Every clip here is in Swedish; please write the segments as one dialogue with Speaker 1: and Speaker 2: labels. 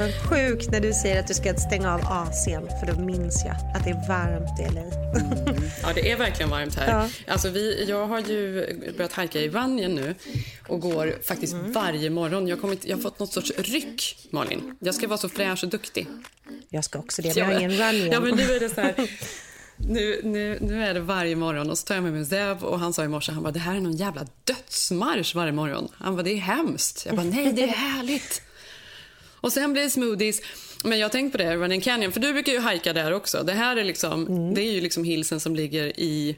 Speaker 1: Avundsjuk när du säger att du ska stänga av AC'n för då minns jag att det är varmt i LA.
Speaker 2: Ja, det är verkligen varmt här.
Speaker 1: Ja.
Speaker 2: Alltså, vi, jag har ju börjat hajka i Vanjen nu och går faktiskt
Speaker 1: Mm.
Speaker 2: varje morgon. Jag, kommit, jag har fått något sorts ryck, Malin. Jag ska vara så fräsch och duktig.
Speaker 1: Jag ska också det, men jag har ingen run igen.
Speaker 2: Ja, men nu är det så här... Nu, nu, nu är det varje morgon och så tar jag med mig Zev och han sa i morse, han bara, det här är någon jävla dödsmarsch varje morgon. Han bara, det är hemskt. Jag bara, nej det är härligt. Och sen blir det smoothies. Men jag har tänkt på det, Running Canyon, för du brukar ju hajka där också. Det här är liksom,
Speaker 1: Mm.
Speaker 2: det är ju liksom hillsen som ligger i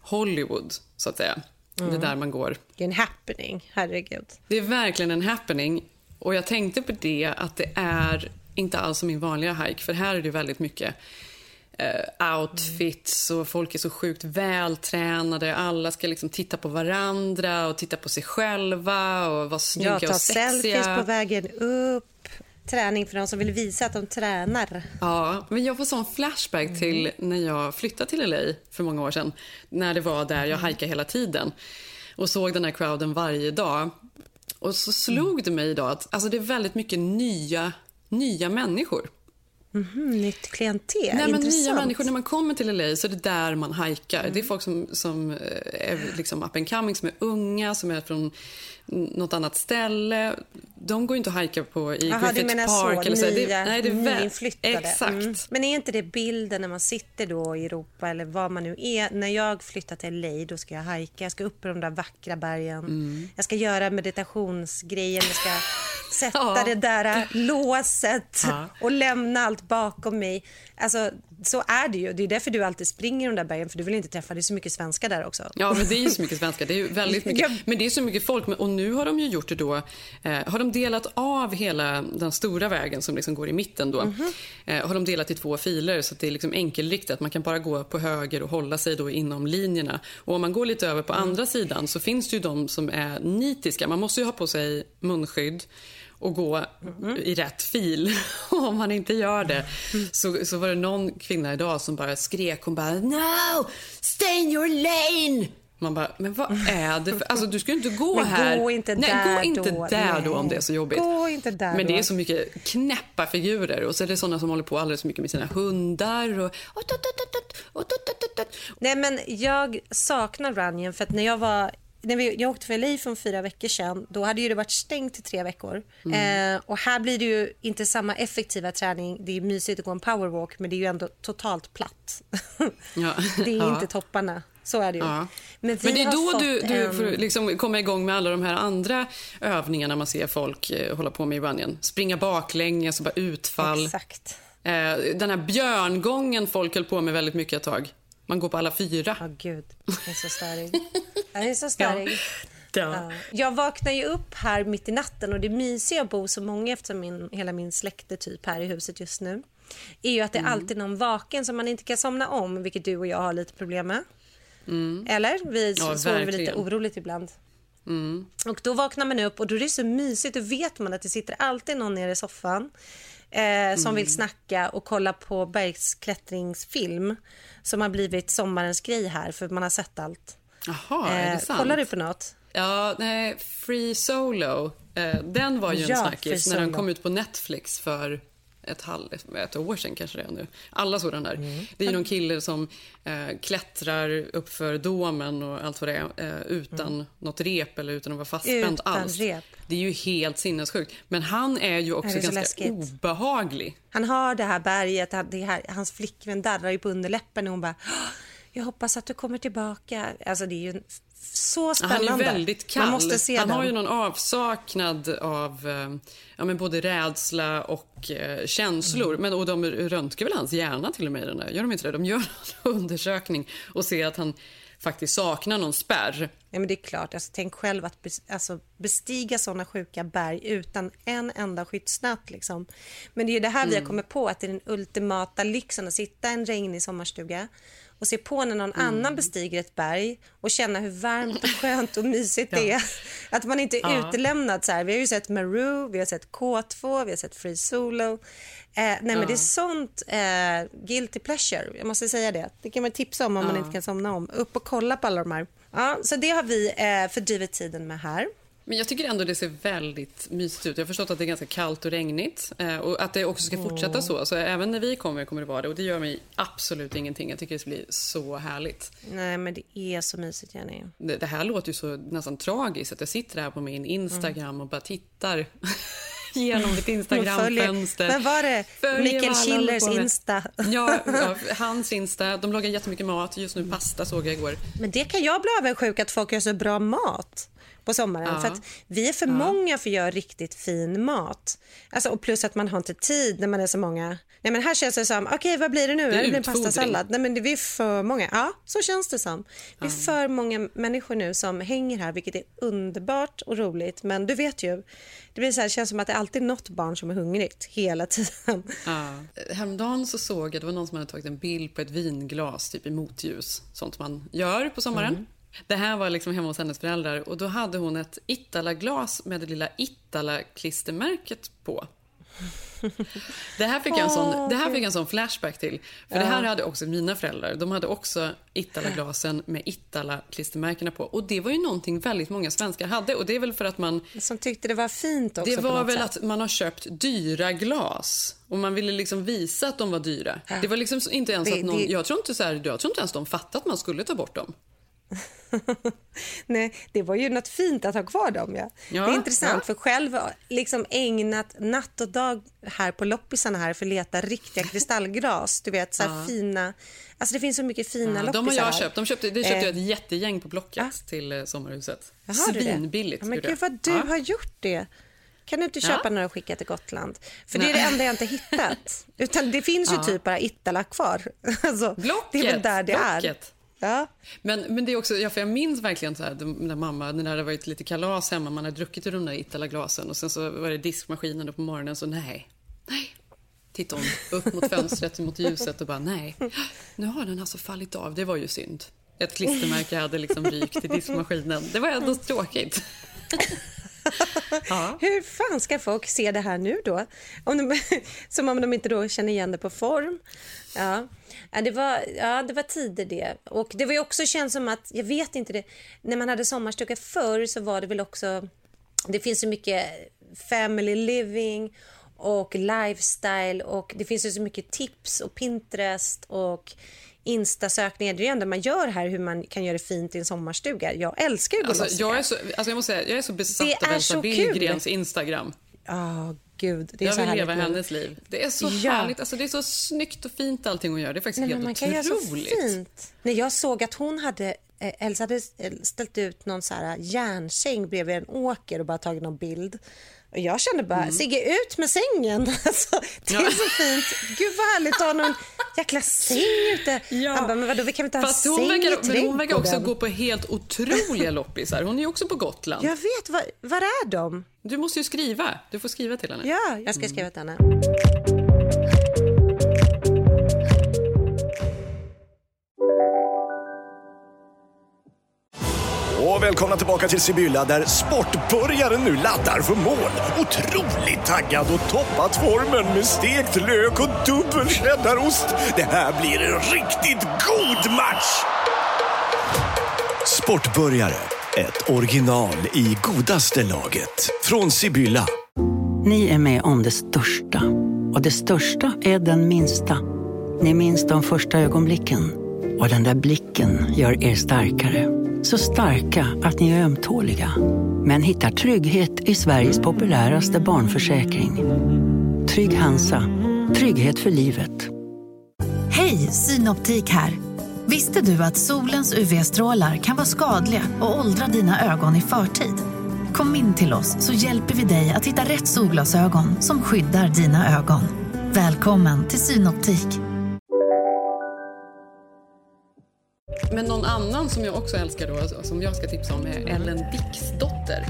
Speaker 2: Hollywood, så att säga. Det är
Speaker 1: Mm.
Speaker 2: där man går.
Speaker 1: Det är en happening, herregud.
Speaker 2: Det är verkligen en happening. Och jag tänkte på det att det är inte alls som min vanliga hike, för här är det väldigt mycket outfits och folk är så sjukt vältränade. Alla ska liksom titta på varandra och titta på sig själva och vara snygga
Speaker 1: Jag tar
Speaker 2: och sexiga.
Speaker 1: selfies på vägen upp. Träning för de som vill visa att de tränar.
Speaker 2: Ja, men jag får sån flashback till när jag flyttade till LA för många år sedan. När det var där jag hajkade hela tiden och såg den här crowden varje dag. Och så slog det mig idag att alltså, det är väldigt mycket nya, nya människor.
Speaker 1: Mm, nytt klientel,
Speaker 2: Nej, men nya människor. När man kommer till LA så är det där man hajkar. Det är folk som, som eh, är liksom up and coming, som är unga, som är från något annat ställe. De går inte att hajka på i
Speaker 1: Jaha, du
Speaker 2: Griffith Park.
Speaker 1: så,
Speaker 2: eller så.
Speaker 1: nya,
Speaker 2: Det, nej, det är
Speaker 1: nyinflyttade.
Speaker 2: Exakt.
Speaker 1: Mm. Men är inte det bilden när man sitter då i Europa eller var man nu är? När jag flyttar till LA då ska jag hajka, jag ska upp på de där vackra bergen.
Speaker 2: Mm.
Speaker 1: Jag ska göra meditationsgrejen, jag ska sätta
Speaker 2: Ja.
Speaker 1: det där låset
Speaker 2: Ja.
Speaker 1: och lämna allt bakom mig. Alltså, så är det ju. Det är därför du alltid springer de där bergen, för du vill inte träffa, det är så mycket svenskar där också.
Speaker 2: Ja, men det är så mycket svenskar. Det är väldigt mycket. Men det är så mycket folk. Och nu har de ju gjort det då. Eh, har de delat av hela den stora vägen som liksom går i mitten då.
Speaker 1: Mhm.
Speaker 2: Eh, har de delat i två filer så att det är liksom enkelriktat. Man kan bara gå på höger och hålla sig då inom linjerna. Och om man går lite över på
Speaker 1: Mm.
Speaker 2: andra sidan så finns det ju de som är nitiska. Man måste ju ha på sig munskydd och gå
Speaker 1: Mhm.
Speaker 2: i rätt fil. Och om man inte gör det så, så var det någon kvinna idag som bara skrek. Hon bara “No! Stay in your lane!” Man bara, men vad är det för... Alltså du ska ju inte gå
Speaker 1: Men
Speaker 2: här.
Speaker 1: gå inte
Speaker 2: Nej,
Speaker 1: där
Speaker 2: gå inte
Speaker 1: då.
Speaker 2: där då
Speaker 1: Nej.
Speaker 2: om det är så jobbigt.
Speaker 1: Gå inte där
Speaker 2: Men det
Speaker 1: då.
Speaker 2: är så mycket knäppa figurer och så är det såna som håller på alldeles för mycket med sina hundar och...
Speaker 1: Nej, men jag saknar Runyon för att när jag var när vi, jag åkte för LA för fyra veckor sedan, då hade ju det varit stängt i tre veckor.
Speaker 2: Mm.
Speaker 1: Eh, och här blir det ju inte samma effektiva träning. Det är mysigt att gå en powerwalk, men det är ju ändå totalt platt.
Speaker 2: Ja.
Speaker 1: det är
Speaker 2: Ja.
Speaker 1: inte topparna. Så är det ju.
Speaker 2: Ja.
Speaker 1: Men,
Speaker 2: Men det är då du, du
Speaker 1: en-
Speaker 2: liksom komma igång med alla de här andra övningarna man ser folk eh, hålla på med i runningen. Springa baklänges och bara utfall.
Speaker 1: Exakt.
Speaker 2: Eh, den här björngången folk höll på med väldigt mycket ett tag. Man går på alla fyra.
Speaker 1: Ja, gud. Jag är så störig. Jag är så störig.
Speaker 2: Ja.
Speaker 1: Ja. Jag vaknar ju upp här mitt i natten och det mysiga att bo så många eftersom min, hela min släkt är typ här i huset just nu är ju att det
Speaker 2: Mm.
Speaker 1: är alltid någon vaken som man inte kan somna om, vilket du och jag har lite problem med. Eller? Vi
Speaker 2: Mm. Ja,
Speaker 1: sover lite.
Speaker 2: Mm.
Speaker 1: oroligt ibland. Och då vaknar man upp och då är det så mysigt. Då vet man att det sitter alltid någon nere i soffan eh, som
Speaker 2: Mm.
Speaker 1: vill snacka och kolla på bergsklättringsfilm som har blivit sommarens grej här för man har sett allt.
Speaker 2: Jaha, är det
Speaker 1: Eh,
Speaker 2: sant?
Speaker 1: kollar du på något?
Speaker 2: Ja, nej, Free Solo. Eh, den var ju
Speaker 1: Ja,
Speaker 2: en snackis
Speaker 1: Free
Speaker 2: när den kom ut på Netflix för ett, halv, ett år sedan kanske det är nu. Alla såg den där.
Speaker 1: Mm.
Speaker 2: Det är någon kille som eh, klättrar uppför domen och allt vad det är eh, utan något rep eller utan att vara fastspänd
Speaker 1: Mm. Utan
Speaker 2: alls.
Speaker 1: rep.
Speaker 2: Det är ju helt sinnessjukt. Men han är ju också
Speaker 1: Är
Speaker 2: ganska
Speaker 1: läskigt?
Speaker 2: obehaglig.
Speaker 1: Han har det här berget, det här, hans flickvän darrar ju på underläppen och hon bara "Åh, jag hoppas att du kommer tillbaka. Alltså det är ju så spännande.
Speaker 2: Han är väldigt kall.
Speaker 1: Man måste se
Speaker 2: han
Speaker 1: den.
Speaker 2: har ju någon avsaknad av eh, ja, men både rädsla och eh, känslor.
Speaker 1: Mm.
Speaker 2: Men, och de röntgar väl hans hjärna till och med? Den där. Gör de inte det? De gör en undersökning och ser att han faktiskt saknar någon spärr.
Speaker 1: Ja, men det är klart. Alltså, tänk själv att alltså, bestiga såna sjuka berg utan en enda skyddsnät. Liksom. Men det är det här vi har kommit på, att det är den ultimata lyxen att sitta i en regnig sommarstuga och se på när någon annan bestiger ett berg och känna hur varmt och skönt och mysigt det är. Att man inte är
Speaker 2: Ja.
Speaker 1: utelämnad. Så här. Vi har ju sett Maru, vi har sett K2, vi har sett Free Solo. Eh, nej, men det är sånt eh, guilty pleasure. Jag måste säga det. Det kan man tipsa om om man inte kan somna om. Upp och kolla på alla de här. Ja, så det har vi eh, fördrivit tiden med här.
Speaker 2: Men jag tycker ändå det ser väldigt mysigt ut. Jag har förstått att det är ganska kallt och regnigt eh, och att det också ska fortsätta så. Så även när vi kommer kommer det vara det och det gör mig absolut ingenting. Jag tycker det ska bli så härligt.
Speaker 1: Nej, men det är så mysigt, Jenny.
Speaker 2: Det, det här låter ju så nästan tragiskt att jag sitter här på min Instagram och bara tittar genom mitt Instagramfönster.
Speaker 1: Vad var det? Mikael Schillers. Insta.
Speaker 2: Ja, ja, hans Insta. De lagar jättemycket mat. Just nu pasta såg jag igår.
Speaker 1: Men det kan jag bli avundsjuk att folk gör så bra mat på sommaren.
Speaker 2: Ja.
Speaker 1: För att vi är för många för att göra riktigt fin mat. Alltså, och plus att man har inte tid när man är så många. Nej, men här känns det som, okej vad blir det nu?
Speaker 2: Det är
Speaker 1: Det, blir en pastasallad. Nej, men det vi är för många. Ja, så känns det som. Vi är för många människor nu som hänger här, vilket är underbart och roligt. Men du vet ju, det blir så här, det känns som att det är alltid något barn som är hungrigt hela tiden.
Speaker 2: Ja. Häromdagen så såg jag det var någon som hade tagit en bild på ett vinglas typ i motljus. Sånt man gör på sommaren. Det här var liksom hemma hos hennes föräldrar och då hade hon ett Itala-glas med det lilla Itala-klistermärket på. Det här, fick jag en sån, det här fick jag en sån flashback till. För det här hade också mina föräldrar. De hade också Itala-glasen med Itala-klistermärkena på. Och det var ju någonting väldigt många svenskar hade. Och det är väl för att man
Speaker 1: Som tyckte det var fint också
Speaker 2: det var väl
Speaker 1: sätt.
Speaker 2: att man har köpt dyra glas och man ville liksom visa att de var dyra. Det var liksom inte ens
Speaker 1: Det-
Speaker 2: att någon,
Speaker 1: det-
Speaker 2: jag tror inte så här, jag tror inte ens de fattade att man skulle ta bort dem.
Speaker 1: Nej, det var ju något fint att ha kvar dem. Ja.
Speaker 2: Ja,
Speaker 1: det är intressant,
Speaker 2: ja.
Speaker 1: för själv liksom ägnat natt och dag här på loppisarna här för att leta riktiga kristallglas. Du vet, så här fina... Alltså det finns så mycket fina
Speaker 2: Ja,
Speaker 1: loppisar
Speaker 2: de har jag
Speaker 1: här.
Speaker 2: köpt. De köpte, det köpte
Speaker 1: Eh.
Speaker 2: jag ett jättegäng på Blocket till eh, sommarhuset.
Speaker 1: Jaha?
Speaker 2: Svinbilligt.
Speaker 1: Ja, men gud vad du
Speaker 2: Ja.
Speaker 1: har gjort det. Kan du inte
Speaker 2: Ja.
Speaker 1: köpa några och skicka till Gotland? För det är
Speaker 2: Nej.
Speaker 1: det enda jag inte hittat. Utan det finns ju
Speaker 2: Ja.
Speaker 1: typ bara Ittala kvar. Alltså,
Speaker 2: Blocket!
Speaker 1: Det är väl där det är. Ja.
Speaker 2: Men, men det är också, ja, för jag minns verkligen så här, när mamma, när det hade varit lite kalas hemma, man hade druckit ur de där Itala-glasen och sen så var det diskmaskinen och på morgonen så nej, nej. Tittade hon upp mot fönstret, mot ljuset och bara nej, nu har den alltså fallit av, det var ju synd. Ett klistermärke hade liksom rykt i diskmaskinen. Det var ändå tråkigt ja.
Speaker 1: Hur fan ska folk se det här nu då? Om de, som om de inte då känner igen det på form. Ja. Det var, ja, det var tider det. Och det var ju också känns som att, jag vet inte det, när man hade sommarstuga förr så var det väl också, det finns så mycket family living och lifestyle och det finns ju så mycket tips och Pinterest och Instasökningar. Det är ju ändå man gör här hur man kan göra det fint i en sommarstuga. Jag älskar ju
Speaker 2: Alltså, jag,
Speaker 1: det.
Speaker 2: är så, alltså jag måste säga, jag är så besatt
Speaker 1: Det
Speaker 2: av Elsa Billgrens Instagram.
Speaker 1: Ja, gud. Det är
Speaker 2: Jag vill leva
Speaker 1: nu.
Speaker 2: hennes liv. Det är så
Speaker 1: Ja.
Speaker 2: härligt. Alltså, det är så snyggt och fint allting hon gör. Det är faktiskt
Speaker 1: Nej,
Speaker 2: helt
Speaker 1: man kan göra så
Speaker 2: otroligt.
Speaker 1: fint. När jag såg att hon hade, eh, Elsa hade eh, ställt ut någon så här järnsäng bredvid en åker och bara tagit någon bild. Och jag kände bara,
Speaker 2: Mm.
Speaker 1: Sigge ut med sängen. Alltså, det är så fint. Gud vad härligt att ha någon jäkla säng ute.
Speaker 2: Ja.
Speaker 1: Han bara, men vadå, vi kan väl inte ha en säng i
Speaker 2: men hon verkar också
Speaker 1: trädgården?
Speaker 2: gå på helt otroliga loppisar. Hon är ju också på Gotland.
Speaker 1: Jag vet, var, var är de?
Speaker 2: Du måste ju skriva. Du får skriva till henne.
Speaker 1: Ja, jag ska skriva till henne.
Speaker 3: Och välkomna tillbaka till Sibylla där sportbörjaren nu laddar för mål. Otroligt taggad och toppat formen med stekt lök och dubbel cheddarost. Det här blir en riktigt god match! Sportbörjare, ett original i godaste laget. Från Sibylla.
Speaker 4: Ni är med om det största. Och det största är den minsta. Ni minns de första ögonblicken. Och den där blicken gör er starkare. Så starka att ni är ömtåliga. Men hittar trygghet i Sveriges populäraste barnförsäkring. Trygg Hansa. Trygghet för livet.
Speaker 5: Hej, Synoptik här. Visste du att solens UV-strålar kan vara skadliga och åldra dina ögon i förtid? Kom in till oss så hjälper vi dig att hitta rätt solglasögon som skyddar dina ögon. Välkommen till Synoptik.
Speaker 2: Men någon annan som jag också älskar då, som jag ska tipsa om, är Ellen Dixdotter.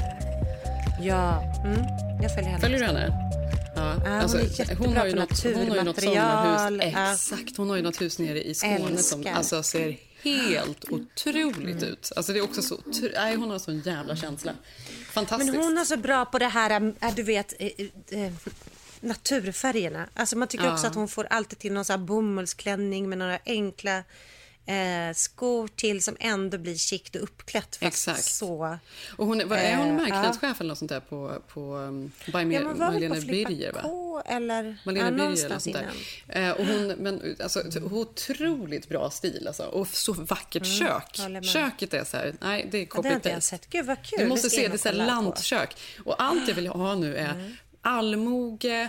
Speaker 1: Ja, mm. jag följer henne.
Speaker 2: Följer du henne? Ja,
Speaker 1: hon är jättebra
Speaker 2: hon har ju
Speaker 1: på
Speaker 2: något, hon har ju något sommarhus.
Speaker 1: Ja.
Speaker 2: Exakt, hon har ju något hus nere i Skåne som
Speaker 1: Älskar.
Speaker 2: alltså, ser helt otroligt ut. Alltså, det är också så, nej, hon har sån jävla känsla. Fantastiskt.
Speaker 1: Men hon är så bra på det här, äh, du vet, eh, naturfärgerna. Alltså man tycker också att hon får alltid till någon här bomullsklänning med några enkla eh, skor till som ändå blir chict och uppklätt.
Speaker 2: Exakt.
Speaker 1: så...
Speaker 2: Och hon, vad, är hon
Speaker 1: Eh,
Speaker 2: marknadschef eller något sånt där på, på um, by
Speaker 1: Ja,
Speaker 2: Mer- Malena Birger? Va?
Speaker 1: K eller
Speaker 2: Malena
Speaker 1: ja,
Speaker 2: Birger eller sånt där. Eh, och hon, men, alltså, otroligt bra stil alltså. Och så vackert kök.
Speaker 1: håller med.
Speaker 2: Köket är så här, nej det är
Speaker 1: Mm, Ja, det sett. Gud vad kul.
Speaker 2: Du måste
Speaker 1: ska
Speaker 2: se, det är så här.
Speaker 1: Mm.
Speaker 2: lantkök. Och allt jag vill ha nu är allmoge,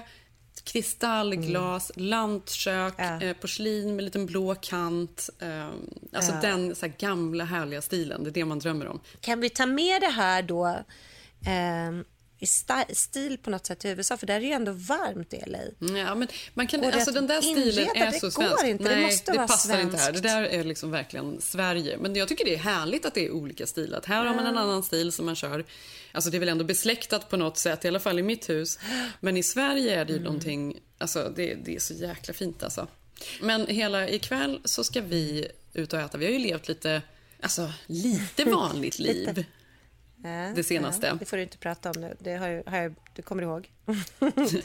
Speaker 2: kristallglas, lantkök,
Speaker 1: Mm. Ja.
Speaker 2: eh, porslin med liten blå kant. Eh, alltså den så här gamla härliga stilen, det är det man drömmer om.
Speaker 1: Kan vi ta med det här då ehm, i stil på något sätt till USA? För där är det ju ändå varmt i LA.
Speaker 2: Ja, men man kan,
Speaker 1: Och det
Speaker 2: alltså den där stilen är
Speaker 1: det
Speaker 2: så svensk.
Speaker 1: inte, det
Speaker 2: Nej,
Speaker 1: måste vara
Speaker 2: passar inte här. Det
Speaker 1: svenskt.
Speaker 2: där är liksom verkligen Sverige. Men jag tycker det är härligt att det är olika stilar. Att Här har man en annan stil som man kör. Alltså det är väl ändå besläktat på något sätt, i alla fall i mitt hus. Men i Sverige är det ju
Speaker 1: Mm.
Speaker 2: någonting, alltså det, det är så jäkla fint alltså. Men hela ikväll så ska vi ut och äta. Vi har ju levt lite, alltså lite vanligt liv.
Speaker 1: Ja,
Speaker 2: Det senaste.
Speaker 1: Ja, det får du inte prata om nu. Det har jag, har jag, du kommer ihåg.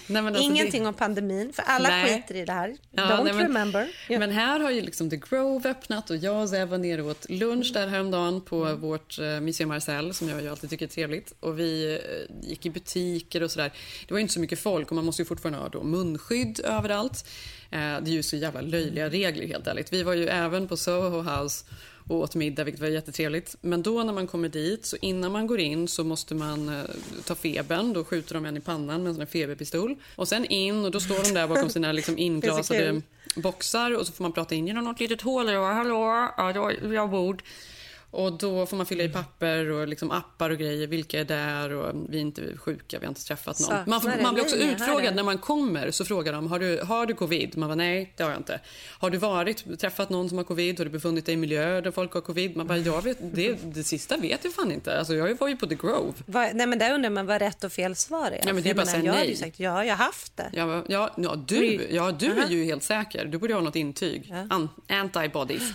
Speaker 2: Nej, alltså
Speaker 1: Ingenting
Speaker 2: det...
Speaker 1: om pandemin, för alla
Speaker 2: Nej.
Speaker 1: skiter i det här.
Speaker 2: Ja,
Speaker 1: Don't
Speaker 2: nej, men,
Speaker 1: remember.
Speaker 2: Men här har ju liksom The Grove öppnat och jag och Zev var nere och åt lunch där häromdagen på
Speaker 1: Mm.
Speaker 2: vårt uh, Museum Marcel som jag ju alltid tycker är trevligt. Och vi eh, gick i butiker och sådär. Det var ju inte så mycket folk och man måste ju fortfarande ha då munskydd överallt. Eh, det är ju så jävla löjliga regler helt ärligt. Vi var ju även på Soho House och åt middag, vilket var jättetrevligt. Men då när man kommer dit, så innan man går in så måste man eh, ta febern. Då skjuter de en i pannan med en sån här feberpistol. Och sen in och då står de där bakom sina liksom inglasade boxar och så får man prata in genom något litet hål. Och, Hallå, ja, jag bord. Och då får man fylla i papper och liksom appar och grejer. Vilka är där och vi är inte sjuka, vi har inte träffat någon. Man, får, man blir också utfrågad när man kommer. Så frågar de, har du, har du covid? Man bara, nej, det har jag inte. Har du varit, träffat någon som har covid? Har du befunnit dig i miljö där folk har covid? Man bara, jag vet, det, det sista vet jag fan inte. Alltså, jag var ju på The Grove.
Speaker 1: Vad- nej, men där undrar man vad rätt och fel svar är.
Speaker 2: Ja, men det är bara
Speaker 1: jag jag hade
Speaker 2: nej.
Speaker 1: ju sagt ja, jag har haft det.
Speaker 2: Ja, ja, ja, du, ja, du är ju helt säker. Du borde ha något intyg. An, antibodies.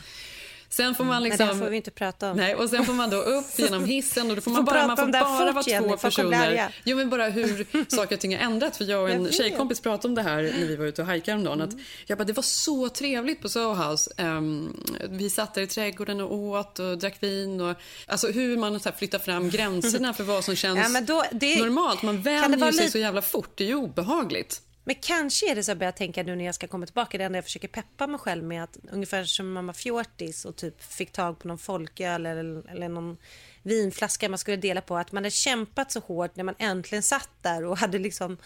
Speaker 2: Sen får man
Speaker 1: Men
Speaker 2: liksom...
Speaker 1: det får vi inte prata om.
Speaker 2: Nej, och sen får man då upp genom hissen och då får man bara, man får bara vara två personer. Jo, men bara hur saker och ting har ändrat. För jag och en
Speaker 1: Jag
Speaker 2: tjejkompis pratade om det här när vi var ute och hajkade häromdagen. Att jag bara, det var så trevligt på Soho House. Ehm, vi satt där i trädgården och åt och drack vin. Och, alltså hur man så här flyttar fram gränserna för vad som känns
Speaker 1: Ja, men då- det-
Speaker 2: normalt. Man vänjer sig så jävla fort. Det är ju obehagligt.
Speaker 1: Men kanske är det så att jag börjar tänka nu när jag ska komma tillbaka. Det enda jag försöker peppa mig själv med att ungefär som mamma fjortis och typ fick tag på någon folköl eller, eller någon vinflaska man skulle dela på. Att man hade kämpat så hårt när man äntligen satt där och hade liksom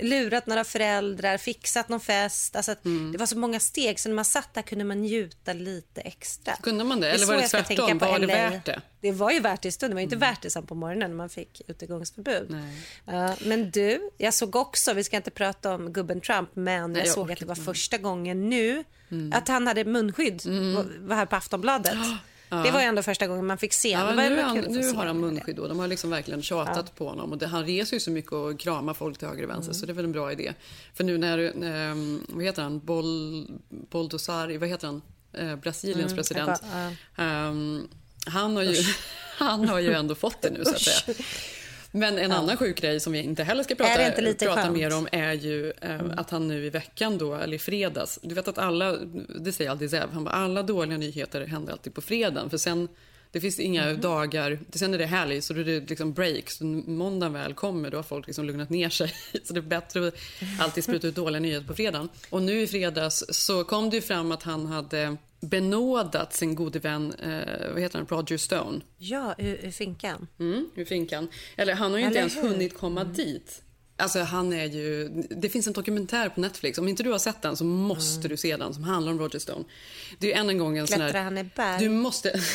Speaker 1: lurat några föräldrar, fixat någon fest. Alltså
Speaker 2: Mm.
Speaker 1: Det var så många steg så när man satt där kunde man njuta lite extra.
Speaker 2: Kunde man det? Eller var det tvärtom? Var det värt det? Mm.
Speaker 1: Det var ju värt det i stunden. Det var inte värt det sen på morgonen när man fick utegångsförbud. Ja, men du, jag såg också, vi ska inte prata om gubben Trump, men
Speaker 2: Nej,
Speaker 1: jag
Speaker 2: jag
Speaker 1: såg att det var.
Speaker 2: Mm.
Speaker 1: första gången nu att han hade munskydd. Var här på Aftonbladet. Det var ändå första gången man fick se.
Speaker 2: Ja,
Speaker 1: det var
Speaker 2: nu han, nu har han
Speaker 1: honom.
Speaker 2: munskydd då. De har liksom verkligen tjatat på honom. Och det, han reser ju så mycket och kramar folk till höger och vänster. Så det är väl en bra idé. För nu när, eh, vad heter han, Bol, Boldosari, vad heter han, eh, Brasiliens president.
Speaker 1: jag bara,
Speaker 2: Ehm, han, har ju, han har ju ändå fått det nu så att säga. Men en annan sjuk grej som vi inte heller ska prata, prata
Speaker 1: skönt?
Speaker 2: mer om är ju eh, att han nu i veckan då, eller i fredags, du vet att alla, det säger alltid Zev, han bara alla dåliga nyheter händer alltid på fredagen för sen det finns inga
Speaker 1: Mhm.
Speaker 2: dagar, sen är det helg så då är det liksom break, så måndagen väl kommer då har folk liksom lugnat ner sig. Så det är bättre att alltid spruta ut dåliga nyheter på fredagen. Och nu i fredags så kom det ju fram att han hade benådat sin gode vän, eh, vad heter han, Roger Stone.
Speaker 1: Ja, ur, ur finkan.
Speaker 2: Mm, ur finkan. Eller han har ju inte
Speaker 1: Eller
Speaker 2: ens
Speaker 1: hur? Mm.
Speaker 2: hunnit komma dit. Alltså han är ju, det finns en dokumentär på Netflix, om inte du har sett den så måste
Speaker 1: Mm.
Speaker 2: du se den som handlar om Roger Stone. Det är än en gång en sån
Speaker 1: Klättrar
Speaker 2: här...
Speaker 1: han i berg?
Speaker 2: Du måste...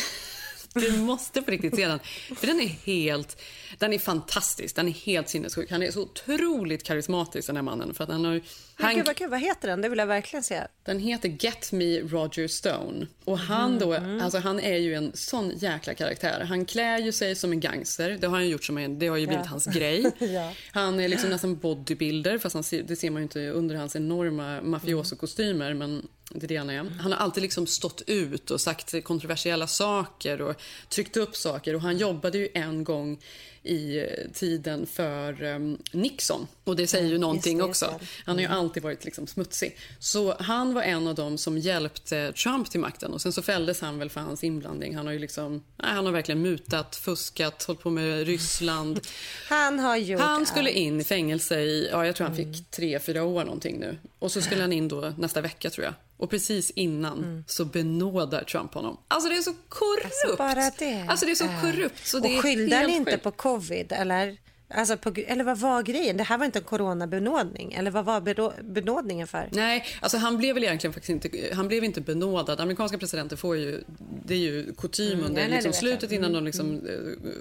Speaker 2: Du måste på riktigt se den. För den är helt... Den är fantastisk. Den är helt sinnessjuk. Han är så otroligt karismatisk den här mannen. För att han har, han,
Speaker 1: gud, vad kul, vad heter den? Det vill jag verkligen se.
Speaker 2: den heter Get Me Roger Stone. Och han då, alltså han är ju en sån jäkla karaktär. Han klär ju sig som en gangster. Det har han gjort som en, det har ju blivit hans grej.
Speaker 1: Ja.
Speaker 2: Han är liksom nästan bodybuilder, fast han det ser man ju inte under hans enorma mafioso-kostymer. Men det är det han är. Han har alltid liksom stått ut och sagt kontroversiella saker och tryckt upp saker. Och han jobbade ju en gång i tiden för ehm, Nixon. Och det säger ju någonting
Speaker 1: det,
Speaker 2: också. Han har ju alltid varit liksom smutsig. Så han var en av dem som hjälpte Trump till makten. Och Sen så fälldes han väl för hans inblandning. Han har ju liksom, nej, han har verkligen mutat, fuskat, hållit på med Ryssland.
Speaker 1: Han har gjort
Speaker 2: Han skulle in i fängelse i, ja, jag tror han fick tre, fyra år någonting nu. Och så skulle han in då nästa vecka tror jag. Och precis innan så benådar Trump honom. Alltså det är så korrupt!
Speaker 1: Alltså, bara det.
Speaker 2: Alltså det är så korrupt så det
Speaker 1: och skyllde han inte
Speaker 2: sjukt.
Speaker 1: på covid? Eller, alltså på, eller vad var grejen? Det här var inte en coronabenådning? Eller vad var benådningen för?
Speaker 2: Nej, alltså han blev väl egentligen faktiskt inte, han blev inte benådad. Amerikanska presidenter får ju, det är ju kutym
Speaker 1: Mm,
Speaker 2: under
Speaker 1: nej,
Speaker 2: liksom
Speaker 1: vet
Speaker 2: slutet innan de liksom eh,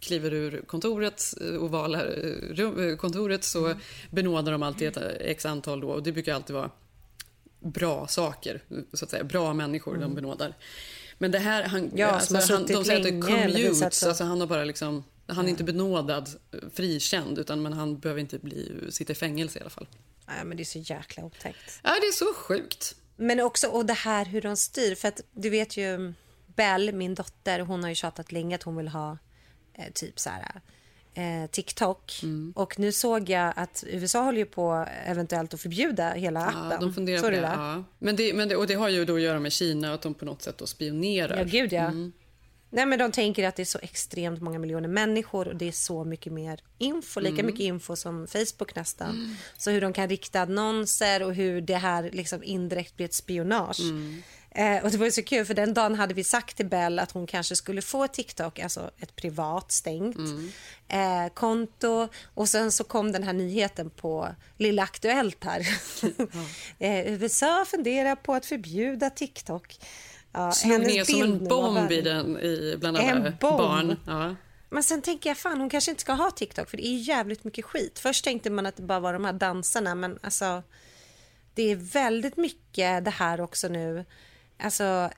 Speaker 2: kliver ur kontoret, eh, ovala eh, rum, kontoret så
Speaker 1: Mm.
Speaker 2: benådar de alltid ett x antal då och det brukar alltid vara bra saker, så att säga, bra människor de benådar. Men det här, han,
Speaker 1: Mm. Ja, har
Speaker 2: han, de säger att det
Speaker 1: visat
Speaker 2: commutes, alltså han har bara liksom, han är inte benådad, eh, frikänd, utan men han behöver inte bli, sitta i fängelse i alla fall.
Speaker 1: Nej, men det är så jäkla otäckt.
Speaker 2: Ja, det är så sjukt.
Speaker 1: Men också och det här hur de styr. För att du vet ju Bell, min dotter, hon har ju tjatat länge att hon vill ha eh, typ så här eh, TikTok.
Speaker 2: Mm.
Speaker 1: Och nu såg jag att USA håller ju på eventuellt att förbjuda hela appen.
Speaker 2: Ja, de funderar på det. Ja. Men det, men det, och det har ju då att göra med Kina, att de på något sätt då spionerar.
Speaker 1: Ja, gud ja.
Speaker 2: Mm.
Speaker 1: Nej, men de tänker att det är så extremt många miljoner människor och det är så mycket mer info, lika
Speaker 2: Mm.
Speaker 1: mycket info som Facebook nästan. Så hur de kan rikta annonser och hur det här liksom indirekt blir ett spionage.
Speaker 2: Mm.
Speaker 1: Eh, och det var så kul för den dagen hade vi sagt till Bell att hon kanske skulle få TikTok, alltså ett privat stängt
Speaker 2: Mm.
Speaker 1: eh, konto och sen så kom den här nyheten på Lilla Aktuellt här. eh, USA funderar på att förbjuda TikTok. Ja,
Speaker 2: Slog ner som en bomb i den, i, bland
Speaker 1: En
Speaker 2: alla
Speaker 1: bomb?
Speaker 2: barn. Ja.
Speaker 1: Men sen tänker jag fan hon kanske inte ska ha TikTok för det är jävligt mycket skit. Först tänkte man att det bara var de här dansarna men alltså det är väldigt mycket det här också nu. Alltså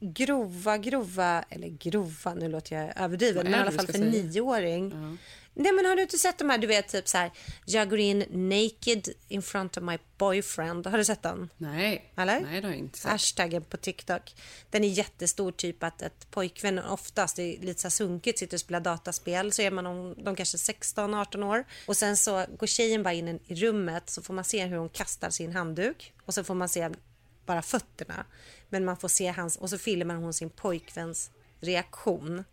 Speaker 1: grova, grova, eller grova, nu låter jag överdriven, men i alla fall för nioåring. Nej men har du inte sett de här, du vet typ så här, jag går in naked in front of my boyfriend. Har du sett den?
Speaker 2: Nej.
Speaker 1: Eller?
Speaker 2: Nej, det har jag inte sett.
Speaker 1: Hashtaggen på TikTok. Den är jättestor, typ att ett pojkvän oftast det är lite så här sunkigt, sitter och spelar dataspel. Så är man om, de kanske 16-18 år. Och sen så går tjejen bara in i rummet så får man se hur hon kastar sin handduk. Och så får man se bara fötterna. Men man får se hans, och så filmar hon sin pojkväns reaktion.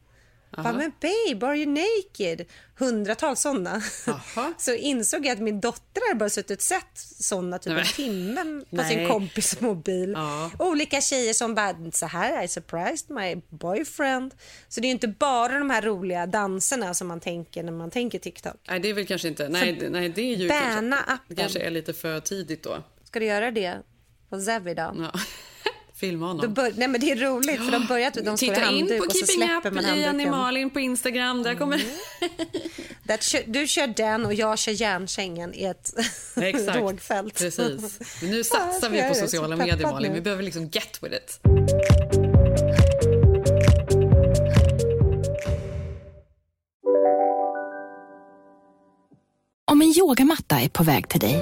Speaker 1: Bara, men babe, are you naked? Hundratals sådana. Så insåg jag att min dotter bara suttit och sett sådana typ en timme på
Speaker 2: Nej.
Speaker 1: sin kompis mobil.
Speaker 2: Ja.
Speaker 1: Olika tjejer som bara, så här, I surprised my boyfriend. Så det är ju inte bara de här roliga danserna som man tänker när man tänker TikTok.
Speaker 2: Nej, det är väl kanske inte... Nej, det- nej det är ju kanske,
Speaker 1: appen.
Speaker 2: kanske är lite för tidigt då.
Speaker 1: Ska du göra det på Zevi då?
Speaker 2: Ja. Filma honom.
Speaker 1: bör, nej men det är roligt för de börjar att de står i
Speaker 2: Titta in
Speaker 1: handduk
Speaker 2: på
Speaker 1: och så
Speaker 2: Keeping
Speaker 1: släpper
Speaker 2: Up,
Speaker 1: man handduken.
Speaker 2: Malin på Instagram. Där kommer...
Speaker 1: That kö- du kör den och jag kör järnsängen i ett
Speaker 2: Exakt.
Speaker 1: rågfält.
Speaker 2: Precis. Men nu
Speaker 1: Ja,
Speaker 2: satsar vi på sociala medier, Malin.
Speaker 1: nu.
Speaker 2: Vi behöver liksom get with it.
Speaker 6: Om en yogamatta är på väg till dig,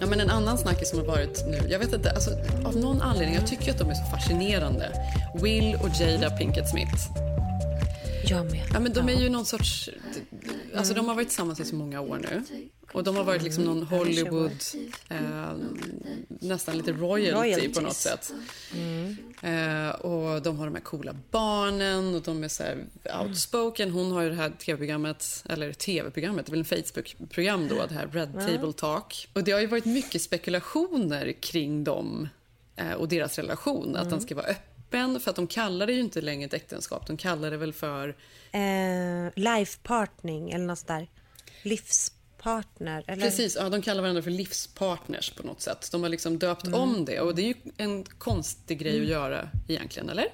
Speaker 2: Ja, men en annan snackis som har varit nu, jag vet inte, alltså, av någon anledning, jag tycker att de är så fascinerande. Will och Jada Pinkett Smith.
Speaker 1: Jag med.
Speaker 2: Ja, men de är ju någon sorts, alltså de har varit tillsammans i så många år nu. Och de har varit liksom någon Hollywood, eh, nästan lite royalty
Speaker 1: Royalties.
Speaker 2: på något sätt.
Speaker 1: Mm.
Speaker 2: Eh, och de har de här coola barnen och de är så här outspoken. Hon har ju det här tv-programmet, eller tv-programmet, det är väl en Facebook-program då, det här Red. Table Talk. Och det har ju varit mycket spekulationer kring dem eh, och deras relation, att
Speaker 1: Mm.
Speaker 2: den ska vara öppen, för att de kallar det ju inte längre ett äktenskap, de kallar det väl för
Speaker 1: Eh, life partnering eller något där. Livspartner. Eller?
Speaker 2: Precis, ja, de kallar varandra för livspartners på något sätt. De har liksom döpt om det och det är ju en konstig grej att göra egentligen, eller?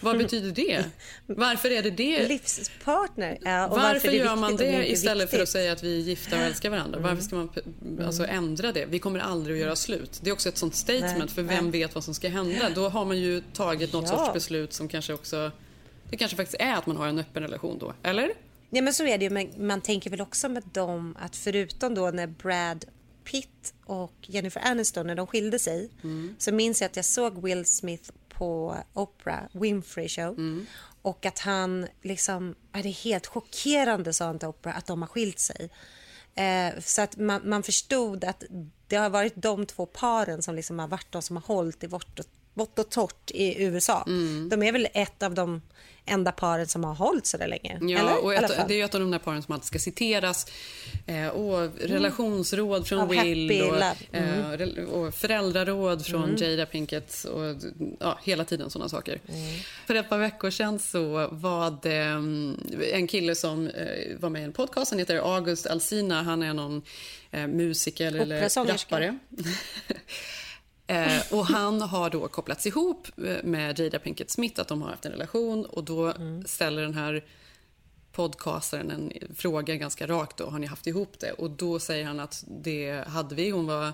Speaker 2: Vad betyder det? Varför är det det?
Speaker 1: Livspartner. Ja,
Speaker 2: varför,
Speaker 1: varför
Speaker 2: gör man
Speaker 1: viktigt
Speaker 2: det istället för att
Speaker 1: viktigt.
Speaker 2: säga att vi är gifta och älskar varandra? Varför ska man p- alltså, ändra det? Vi kommer aldrig att göra slut. Det är också ett sånt statement,
Speaker 1: Nej,
Speaker 2: för vem
Speaker 1: nej.
Speaker 2: vet vad som ska hända? Då har man ju tagit något
Speaker 1: Ja.
Speaker 2: sorts beslut som kanske också... Det kanske faktiskt är att man har en öppen relation då, eller?
Speaker 1: Ja, men så är det ju. Men man tänker väl också med dem att förutom då när Brad Pitt och Jennifer Aniston när de skilde sig så minns jag att jag såg Will Smith på Oprah Winfrey Show och att han liksom, ja, det är helt chockerande sa han till Oprah att de har skilt sig. Eh, så att man, man förstod att det har varit de två paren som liksom har varit de som har hållit i vått och, vått och torrt i USA. De är väl ett av de enda paren som har hållit så där länge.
Speaker 2: Ja,
Speaker 1: eller?
Speaker 2: och ett, det är ju ett av de där paren som alltid ska citeras. Eh, och relationsråd från
Speaker 1: Av
Speaker 2: Will
Speaker 1: Happy
Speaker 2: och, eh,
Speaker 1: Mm.
Speaker 2: och föräldraråd från
Speaker 1: Mm.
Speaker 2: Jada Pinkett och ja, hela tiden sådana saker.
Speaker 1: Mm.
Speaker 2: För ett par veckor sedan så var det mm, en kille som eh, var med i en podcast, han heter August Alsina, han är någon eh, musiker eller rappare. Eh, och han har då kopplats ihop eh, med Jada Pinkett Smith, att de har haft en relation och då ställer den här podcastaren en fråga ganska rakt då, har ni haft ihop det? Och då säger han att det hade vi, hon var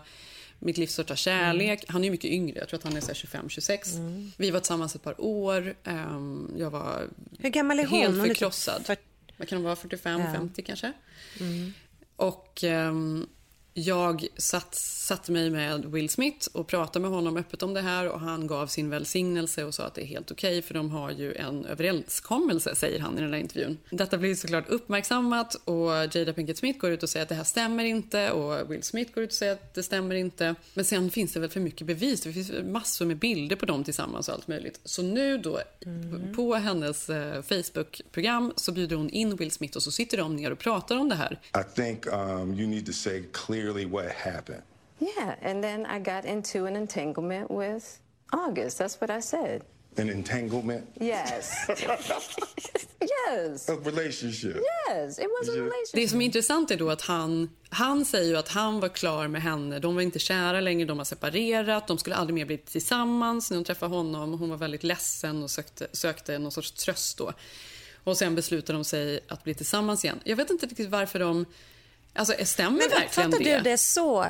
Speaker 2: mitt livs största kärlek. Han är mycket yngre, jag tror att han är så här 25-26. Vi var tillsammans ett par år, Ehm, jag var
Speaker 1: Hur gammal är hon?
Speaker 2: helt
Speaker 1: Hon typ
Speaker 2: förkrossad. Vad kan hon vara, 45-50
Speaker 1: Ja.
Speaker 2: kanske?
Speaker 1: Mm.
Speaker 2: Och ehm, jag satt, satte mig med Will Smith och pratade med honom öppet om det här och han gav sin välsignelse och sa att det är helt okej för de har ju en överenskommelse, säger han i den här intervjun. Detta blir såklart uppmärksammat och Jada Pinkett Smith går ut och säger att det här stämmer inte och Will Smith går ut och säger att det stämmer inte. Men sen finns det väl för mycket bevis, det finns massor med bilder på dem tillsammans och allt möjligt. Så nu då, på hennes eh, Facebook-program så bjuder hon in Will Smith och så sitter de ner och pratar om det här.
Speaker 7: I think um, you need to say clearly what happened.
Speaker 8: Yeah, and then I got into an entanglement with August. That's what I said.
Speaker 7: An entanglement,
Speaker 8: Yes. yes.
Speaker 7: a relationship.
Speaker 8: Yes, it was a relationship.
Speaker 2: Det som är intressant är då att han, han säger ju att han var klar med henne. De var inte kära längre, de har separerat. De skulle aldrig mer bli tillsammans. När hon träffade honom, hon var väldigt ledsen och sökte, sökte någon sorts tröst då. Och sen beslutade de sig att bli tillsammans igen. Jag vet inte riktigt varför de... Alltså, stämmer
Speaker 1: Men
Speaker 2: verkligen det?
Speaker 1: du det så?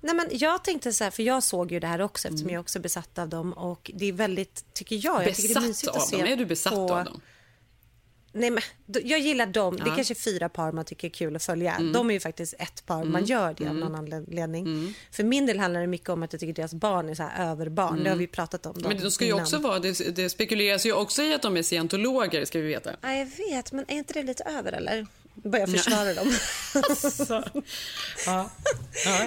Speaker 1: Nej, men jag tänkte så här, för jag såg ju det här också eftersom
Speaker 2: Mm.
Speaker 1: jag också är besatt av dem och det är väldigt, tycker jag, jag tycker det är
Speaker 2: Besatt
Speaker 1: mysigt
Speaker 2: av
Speaker 1: att se
Speaker 2: dem? Är du besatt
Speaker 1: på...
Speaker 2: av dem?
Speaker 1: Nej, men jag gillar dem. Det
Speaker 2: Ja.
Speaker 1: är kanske fyra par man tycker är kul att följa.
Speaker 2: Mm.
Speaker 1: De är ju faktiskt ett par. Man
Speaker 2: Mm.
Speaker 1: gör det av
Speaker 2: Mm.
Speaker 1: någon anledning. För min del handlar det mycket om att jag tycker deras barn är så här överbarn. Det har
Speaker 2: Mm.
Speaker 1: vi pratat om.
Speaker 2: Men de ska ju
Speaker 1: innan.
Speaker 2: också vara... Det, det spekuleras ju också i att de är scientologer, ska vi veta.
Speaker 1: Ja, jag vet, men är inte det lite över eller? Börjar
Speaker 2: Nej.
Speaker 1: försvara dem.
Speaker 2: Ja.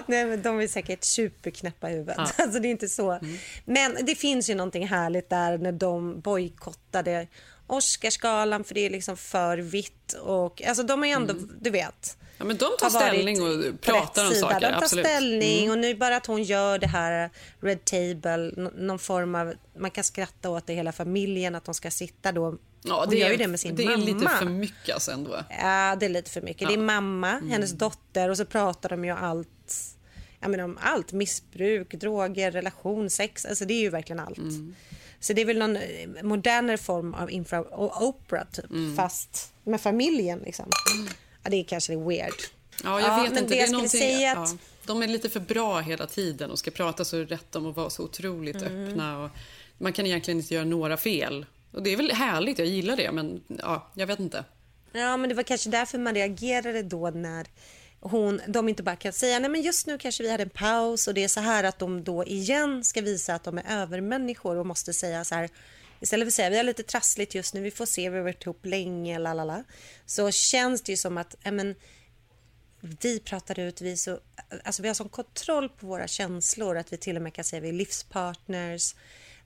Speaker 1: Nej, men de är säkert superknäppa i huvudet.
Speaker 2: Ja.
Speaker 1: Alltså, det är inte så. Men det finns ju någonting härligt där när de bojkottade Oscarsgalan för det är liksom för vitt. Och, alltså, de är ju ändå, du vet.
Speaker 2: Ja, men de tar
Speaker 1: har
Speaker 2: ställning och pratar om saker.
Speaker 1: De tar
Speaker 2: absolut.
Speaker 1: ställning
Speaker 2: Mm.
Speaker 1: och nu bara att hon gör det här Red Table, någon form av, man kan skratta åt det hela familjen, att de ska sitta då.
Speaker 2: Ja,
Speaker 1: hon
Speaker 2: det
Speaker 1: gör
Speaker 2: är,
Speaker 1: ju det med sin
Speaker 2: det
Speaker 1: mamma.
Speaker 2: är lite för mycket alltså ändå.
Speaker 1: Ja, det är lite för mycket. Det är
Speaker 2: Ja.
Speaker 1: mamma,
Speaker 2: Mm.
Speaker 1: hennes dotter och så pratar de ju allt. Ja, men om allt. Missbruk, droger, relation, sex. Alltså det är ju verkligen allt.
Speaker 2: Mm.
Speaker 1: Så det är väl någon eh, modernare form av infra och opera typ,
Speaker 2: Mm.
Speaker 1: fast med familjen liksom. Ja, det är kanske weird.
Speaker 2: Ja, jag vet inte.
Speaker 1: Det skulle
Speaker 2: någonting-
Speaker 1: säga att...
Speaker 2: ja, de är lite för bra hela tiden och ska prata så rätt om och vara så otroligt
Speaker 1: Mm.
Speaker 2: öppna. Och man kan egentligen inte göra några fel. Och det är väl härligt, jag gillar det, men ja, jag vet inte.
Speaker 1: Ja, men det var kanske därför man reagerade då när hon, de inte bara kan säga nej men just nu kanske vi hade en paus och det är så här att de då igen ska visa att de är övermänniskor och måste säga så här istället för att säga vi har lite trassligt just nu, vi får se, vi har varit ihop länge, lalala. Så känns det ju som att, men, vi pratar ut, vi, så, alltså vi har sån kontroll på våra känslor att vi till och med kan säga att vi är livspartners.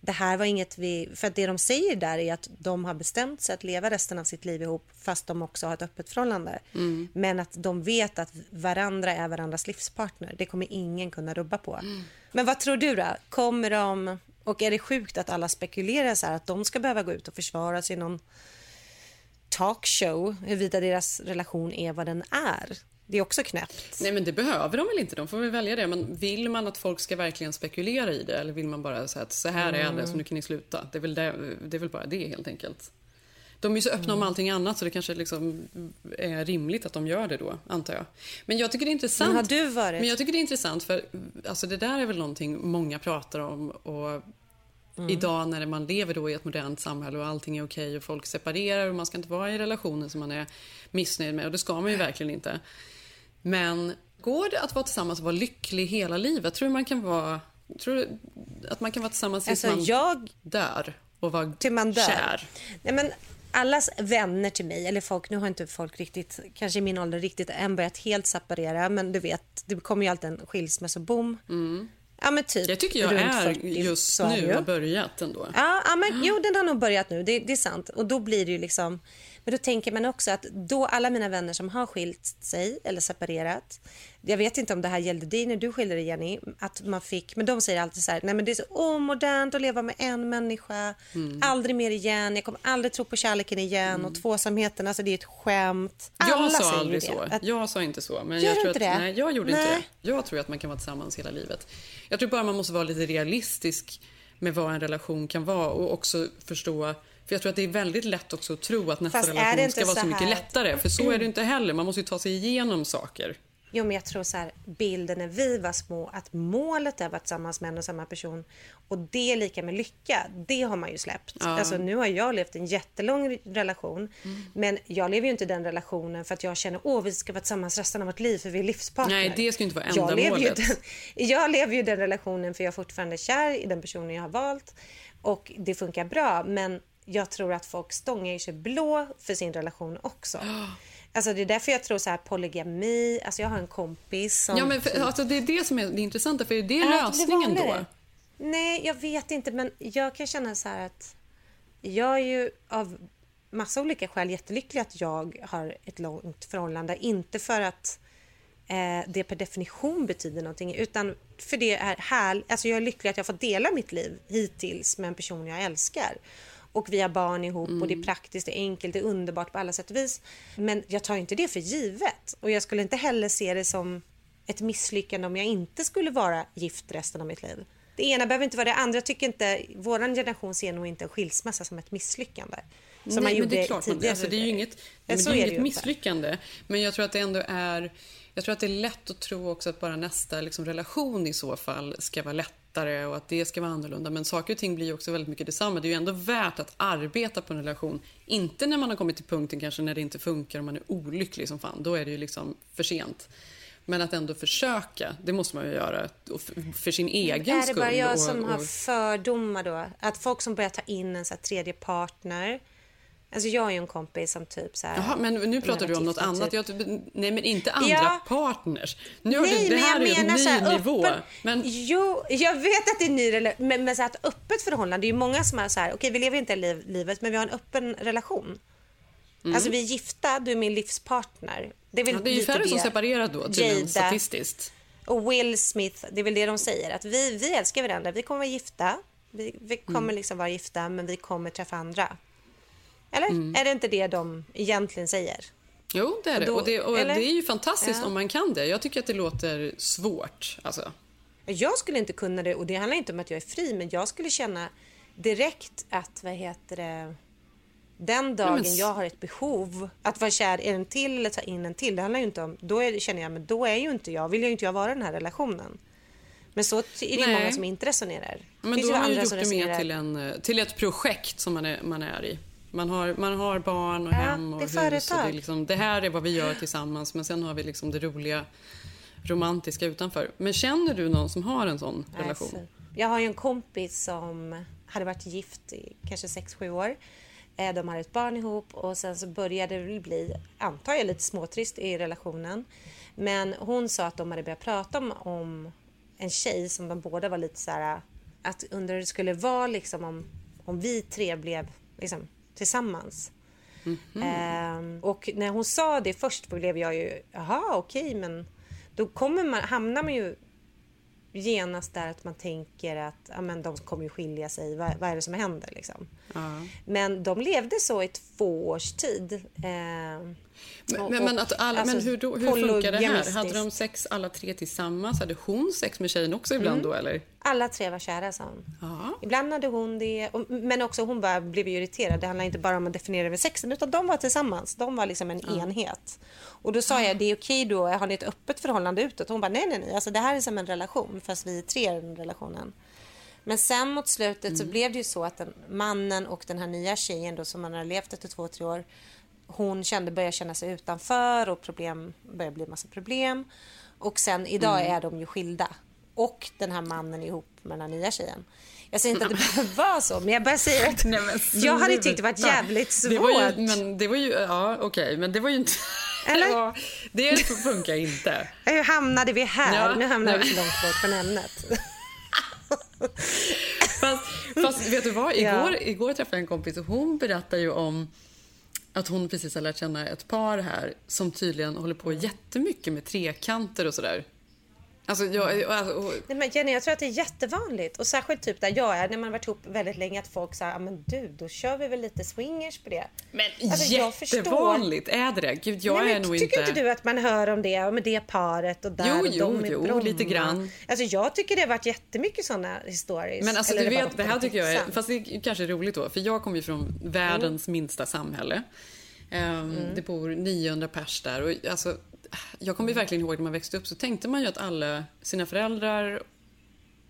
Speaker 1: Det här var inget vi, för att det de säger där är att de har bestämt sig att leva resten av sitt liv ihop fast de också har ett öppet förhållande.
Speaker 2: Mm.
Speaker 1: Men att de vet att varandra är varandras livspartner. Det kommer ingen kunna rubba på. Men vad tror du då? Kommer de, och är det sjukt att alla spekulerar så här att de ska behöva gå ut och försvara sig i någon talkshow huruvida deras relation är vad den är? Det är också knäppt.
Speaker 2: Nej, men det behöver de väl inte. De får väl välja det. Men vill man att folk ska verkligen spekulera i det eller vill man bara säga att så här är det,
Speaker 1: Mm.
Speaker 2: så nu kan ni sluta? Det är väl, det, det är väl bara det helt enkelt. De är ju så öppna om allting annat så det kanske liksom är rimligt att de gör det då, antar jag. Men jag tycker det är intressant.
Speaker 1: Men har du varit-
Speaker 2: Men jag tycker det är intressant för alltså det där är väl någonting många pratar om och
Speaker 1: Mm.
Speaker 2: idag när man lever då i ett modernt samhälle och allting är okej och folk separerar och man ska inte vara i relationer som man är missnöjd med och det ska man ju verkligen inte. Men går det att vara tillsammans och vara lycklig hela livet? Tror du man kan vara Tror du att man kan vara tillsammans tills
Speaker 1: Alltså,
Speaker 2: man
Speaker 1: jag-
Speaker 2: dör och vara
Speaker 1: till man dör.
Speaker 2: kär?
Speaker 1: Nej, men allas vänner till mig, eller folk, nu har inte folk riktigt, kanske i min ålder riktigt än börjat helt separera, men du vet, det kommer ju alltid en skilsmässoboom. Ja men typ
Speaker 2: Det Mm. tycker jag
Speaker 1: runt
Speaker 2: är
Speaker 1: 40,
Speaker 2: just nu har börjat ändå.
Speaker 1: Ja, ja men, jo, den har nog börjat nu. Det, det är sant. Och då blir det ju liksom... Men då tänker man också att då alla mina vänner som har skilt sig eller separerat. Jag vet inte om det här gällde dig när du skilde dig Jenny. Att man fick, men de säger alltid så här, nej men det är så omodernt att leva med en människa.
Speaker 2: Mm.
Speaker 1: Aldrig mer igen. Jag kommer aldrig tro på kärleken igen. Och tvåsamheten, alltså det är ett skämt. Alla
Speaker 2: Jag sa
Speaker 1: säger
Speaker 2: aldrig
Speaker 1: det.
Speaker 2: så.
Speaker 1: Att,
Speaker 2: Jag sa inte så. Men
Speaker 1: Gör
Speaker 2: jag tror
Speaker 1: inte
Speaker 2: att,
Speaker 1: det?
Speaker 2: Nej, jag gjorde inte
Speaker 1: Nej.
Speaker 2: det. Jag tror att man kan vara tillsammans hela livet. Jag tror bara man måste vara lite realistisk med vad en relation kan vara och också förstå för jag tror att det är väldigt lätt också att tro att nästa
Speaker 1: Fast
Speaker 2: relation ska vara så
Speaker 1: så
Speaker 2: mycket lättare. För så är det inte heller. Man måste ju ta sig igenom saker.
Speaker 1: Jo, men jag tror så här, bilden när vi var små, att målet är att vara tillsammans med en och samma person och det är lika med lycka, det har man ju släppt.
Speaker 2: Ja. Mm.
Speaker 1: Alltså, nu har jag levt en jättelång relation, men jag lever ju inte den relationen för att jag känner att vi ska vara tillsammans resten av vårt liv för vi är livspartner.
Speaker 2: Nej, det ska ju inte vara
Speaker 1: Jag lever, ju
Speaker 2: ändamålet.
Speaker 1: den, jag lever ju den relationen för jag är fortfarande kär i den personen jag har valt och det funkar bra, men jag tror att folk stångar sig blå för sin relation också. Alltså det är därför jag tror så här polygami, alltså jag har en kompis som...
Speaker 2: Ja, men för, alltså, det är det som är det intressanta. För är det
Speaker 1: Är det
Speaker 2: lösningen då?
Speaker 1: vanligare? Nej, jag vet inte, men jag kan känna så här att jag är ju av massa olika skäl jättelycklig att jag har ett långt förhållande. Inte för att eh, det per definition betyder någonting, utan för det är härligt. Alltså jag är lycklig att jag får dela mitt liv hittills med en person jag älskar. Och vi har barn ihop och det är praktiskt, det är enkelt, det är underbart på alla sätt och vis. Men jag tar inte det för givet. Och jag skulle inte heller se det som ett misslyckande om jag inte skulle vara gift resten av mitt liv. Det ena behöver inte vara det andra. Jag tycker inte, vår generation ser nog inte en skilsmässa som ett misslyckande. Som
Speaker 2: Nej,
Speaker 1: man gjorde
Speaker 2: men det är klart, man,
Speaker 1: tidigare.
Speaker 2: alltså, det är ju inget, men det är inget
Speaker 1: det inte.
Speaker 2: misslyckande. Men jag tror att det ändå är... Jag tror att det är lätt att tro också att bara nästa liksom, relation i så fall ska vara lättare och att det ska vara annorlunda. Men saker och ting blir också väldigt mycket detsamma. Det är ju ändå värt att arbeta på en relation. Inte när man har kommit till punkten kanske när det inte funkar och man är olycklig som fan. Då är det ju liksom för sent. Men att ändå försöka, det måste man ju göra. Och för, sin egen
Speaker 1: Är det
Speaker 2: skull.
Speaker 1: bara jag
Speaker 2: och,
Speaker 1: som
Speaker 2: och,
Speaker 1: har fördomar då? Att folk som börjar ta in en så tredje partner. Alltså jag är ju en kompis som typ så här...
Speaker 2: Jaha, men nu pratar du om något annat.
Speaker 1: typ.
Speaker 2: Jag, nej, men inte andra
Speaker 1: Ja.
Speaker 2: partners. Nu har
Speaker 1: Nej,
Speaker 2: du, det
Speaker 1: men
Speaker 2: här
Speaker 1: jag
Speaker 2: är en
Speaker 1: menar
Speaker 2: ny
Speaker 1: så här,
Speaker 2: nivå.
Speaker 1: öppen-
Speaker 2: Men,
Speaker 1: Jo, jag vet att det är ny men, men så här, ett öppet förhållande. Det är ju många som är så här, okej vi lever inte liv, livet, men vi har en öppen relation.
Speaker 2: Mm.
Speaker 1: Alltså vi är gifta, du är min livspartner. Det är väl
Speaker 2: ja, det är ju färre som
Speaker 1: det.
Speaker 2: separerar då, tydligen, statistiskt.
Speaker 1: Och Will Smith, det är väl det de säger, att vi, vi älskar varandra, vi kommer vara gifta, vi, vi kommer
Speaker 2: Mm.
Speaker 1: liksom vara gifta, men vi kommer träffa andra. Eller?
Speaker 2: Mm.
Speaker 1: Är det inte det de egentligen säger?
Speaker 2: Jo, det är
Speaker 1: Och
Speaker 2: det. och det, och det är ju fantastiskt
Speaker 1: Ja.
Speaker 2: om man kan det. Jag tycker att det låter svårt. Alltså.
Speaker 1: Jag skulle inte kunna det och det handlar inte om att jag är fri men jag skulle känna direkt att, vad heter det, den dagen
Speaker 2: men s-
Speaker 1: jag har ett behov att vara kär i en till eller ta in en till, det handlar ju inte om, då är, känner jag, men då är ju inte jag, vill ju inte jag vara i den här relationen. Men så är det
Speaker 2: Nej.
Speaker 1: många som inte resonerar.
Speaker 2: Men
Speaker 1: Finns
Speaker 2: då har man ju gjort det mer till, en, eh, till ett projekt som man är, man är i. Man har, man har barn och
Speaker 1: Ja,
Speaker 2: hem och
Speaker 1: det
Speaker 2: hus.
Speaker 1: är
Speaker 2: Och det, är liksom, det här är vad vi gör tillsammans, men sen har vi liksom det roliga romantiska utanför. Men känner du någon som har en sån relation?
Speaker 1: Alltså, jag har ju en kompis som hade varit gift i kanske 6-7 år. Eh, De hade ett barn ihop och sen så började det bli, antar jag, lite småtrist i relationen. Men hon sa att de hade börjat prata om, om en tjej som de båda var lite så här att undra hur det skulle vara liksom om, om vi tre blev liksom, tillsammans. Ehm, och när hon sa det först blev jag ju, jaha okej men då kommer man, hamnar man ju genast där att man tänker att ja, men de kommer ju skilja sig. Vad, vad är det som händer liksom? Men de levde så i två års tid. Eh,
Speaker 2: Men,
Speaker 1: och-
Speaker 2: men, att alla,
Speaker 1: alltså,
Speaker 2: men hur, då, hur funkar det här? Hade de sex alla tre tillsammans? Hade hon sex med tjejen också ibland
Speaker 1: Mm.
Speaker 2: då eller?
Speaker 1: Alla tre var kära sa hon.
Speaker 2: Ja.
Speaker 1: Ibland hade hon det, och, men också hon bara blev irriterad. Det handlar inte bara om att definiera över sexen utan de var tillsammans. De var liksom en enhet. Och då sa jag, det är okej då, har ni ett öppet förhållande utåt? Hon bara, nej nej nej, alltså det här är som en relation fast vi är tre i den relationen. Men sen mot slutet så blev det ju så att den, mannen och den här nya tjejen då som man har levt efter två, tre år hon kände, började känna sig utanför och problem, började bli massa problem. Och sen idag
Speaker 2: Mm.
Speaker 1: är de ju skilda. Och den här mannen ihop med den här nya tjejen. Jag säger inte att det behöver vara så, men jag bara säger att
Speaker 2: Nej, men
Speaker 1: jag hade tyckt det varit jävligt svårt.
Speaker 2: Det var ju, men det var ju, ja okej, men det var ju inte...
Speaker 1: Eller?
Speaker 2: Ja, det funkar inte.
Speaker 1: Hur hamnade vi här?
Speaker 2: Ja,
Speaker 1: nu hamnar
Speaker 2: nej.
Speaker 1: vi så långt bort från ämnet.
Speaker 2: Fast, fast vet du vad? Igår, igår träffade jag en kompis och hon berättade ju om att hon precis har lärt känna ett par här som tydligen håller på jättemycket med trekanter och sådär. Alltså, jag, alltså, och,
Speaker 1: Nej, men Jenny, jag tror att det är jättevanligt. Och särskilt typ där jag är, när man har varit ihop väldigt länge, att folk säger, ja men du, då kör vi väl lite swingers på det.
Speaker 2: men
Speaker 1: Alltså, jag förstår-
Speaker 2: jättevanligt är det det? Gud, jag
Speaker 1: Nej,
Speaker 2: är
Speaker 1: men
Speaker 2: nog
Speaker 1: tycker
Speaker 2: inte...
Speaker 1: inte du att man hör om det, med det paret och där
Speaker 2: Jo,
Speaker 1: och
Speaker 2: jo,
Speaker 1: de i
Speaker 2: jo,
Speaker 1: Bromma?
Speaker 2: lite grann.
Speaker 1: Alltså jag tycker det har varit jättemycket sådana historier.
Speaker 2: Men alltså,
Speaker 1: Eller
Speaker 2: du
Speaker 1: det
Speaker 2: vet, det här tycker jag är, fast det är kanske är roligt då, för jag kommer ju från världens
Speaker 1: Mm.
Speaker 2: minsta samhälle. Ehm, Det bor 900 pers där och alltså, jag kommer verkligen ihåg när man växte upp så tänkte man ju att alla sina föräldrar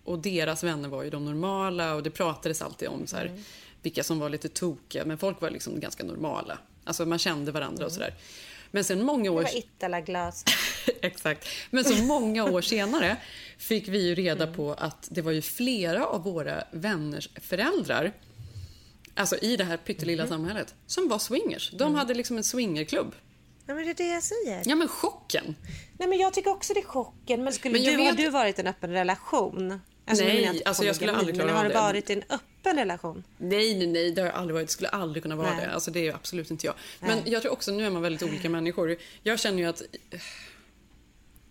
Speaker 2: och deras vänner var ju de normala och det pratades alltid om så här,
Speaker 1: Mm.
Speaker 2: vilka som var lite tokiga, men folk var liksom ganska normala. Alltså man kände varandra och sådär. Men sen många
Speaker 1: Det
Speaker 2: år...
Speaker 1: var Ittala-glas.
Speaker 2: Exakt. Men så många år senare fick vi ju reda
Speaker 1: Mm.
Speaker 2: på att det var ju flera av våra vänners föräldrar Alltså i det här pyttelilla
Speaker 1: Mhm.
Speaker 2: samhället som var swingers. De hade liksom en swingerklubb.
Speaker 1: Ja, men det är det jag säger.
Speaker 2: Ja men chocken!
Speaker 1: Nej, men jag tycker också det är chocken. Men skulle
Speaker 2: Men
Speaker 1: du, har
Speaker 2: vet-
Speaker 1: du varit i en öppen relation? Alltså,
Speaker 2: Nej,
Speaker 1: jag
Speaker 2: alltså, jag skulle aldrig klara
Speaker 1: Men har
Speaker 2: av
Speaker 1: du
Speaker 2: det.
Speaker 1: varit i en öppen relation?
Speaker 2: Nej, nej, nej, det har jag aldrig varit. Skulle aldrig kunna vara
Speaker 1: Nej.
Speaker 2: det. Alltså, det är absolut inte jag. Men
Speaker 1: Nej.
Speaker 2: jag tror också, nu är man väldigt olika människor. Jag känner ju att...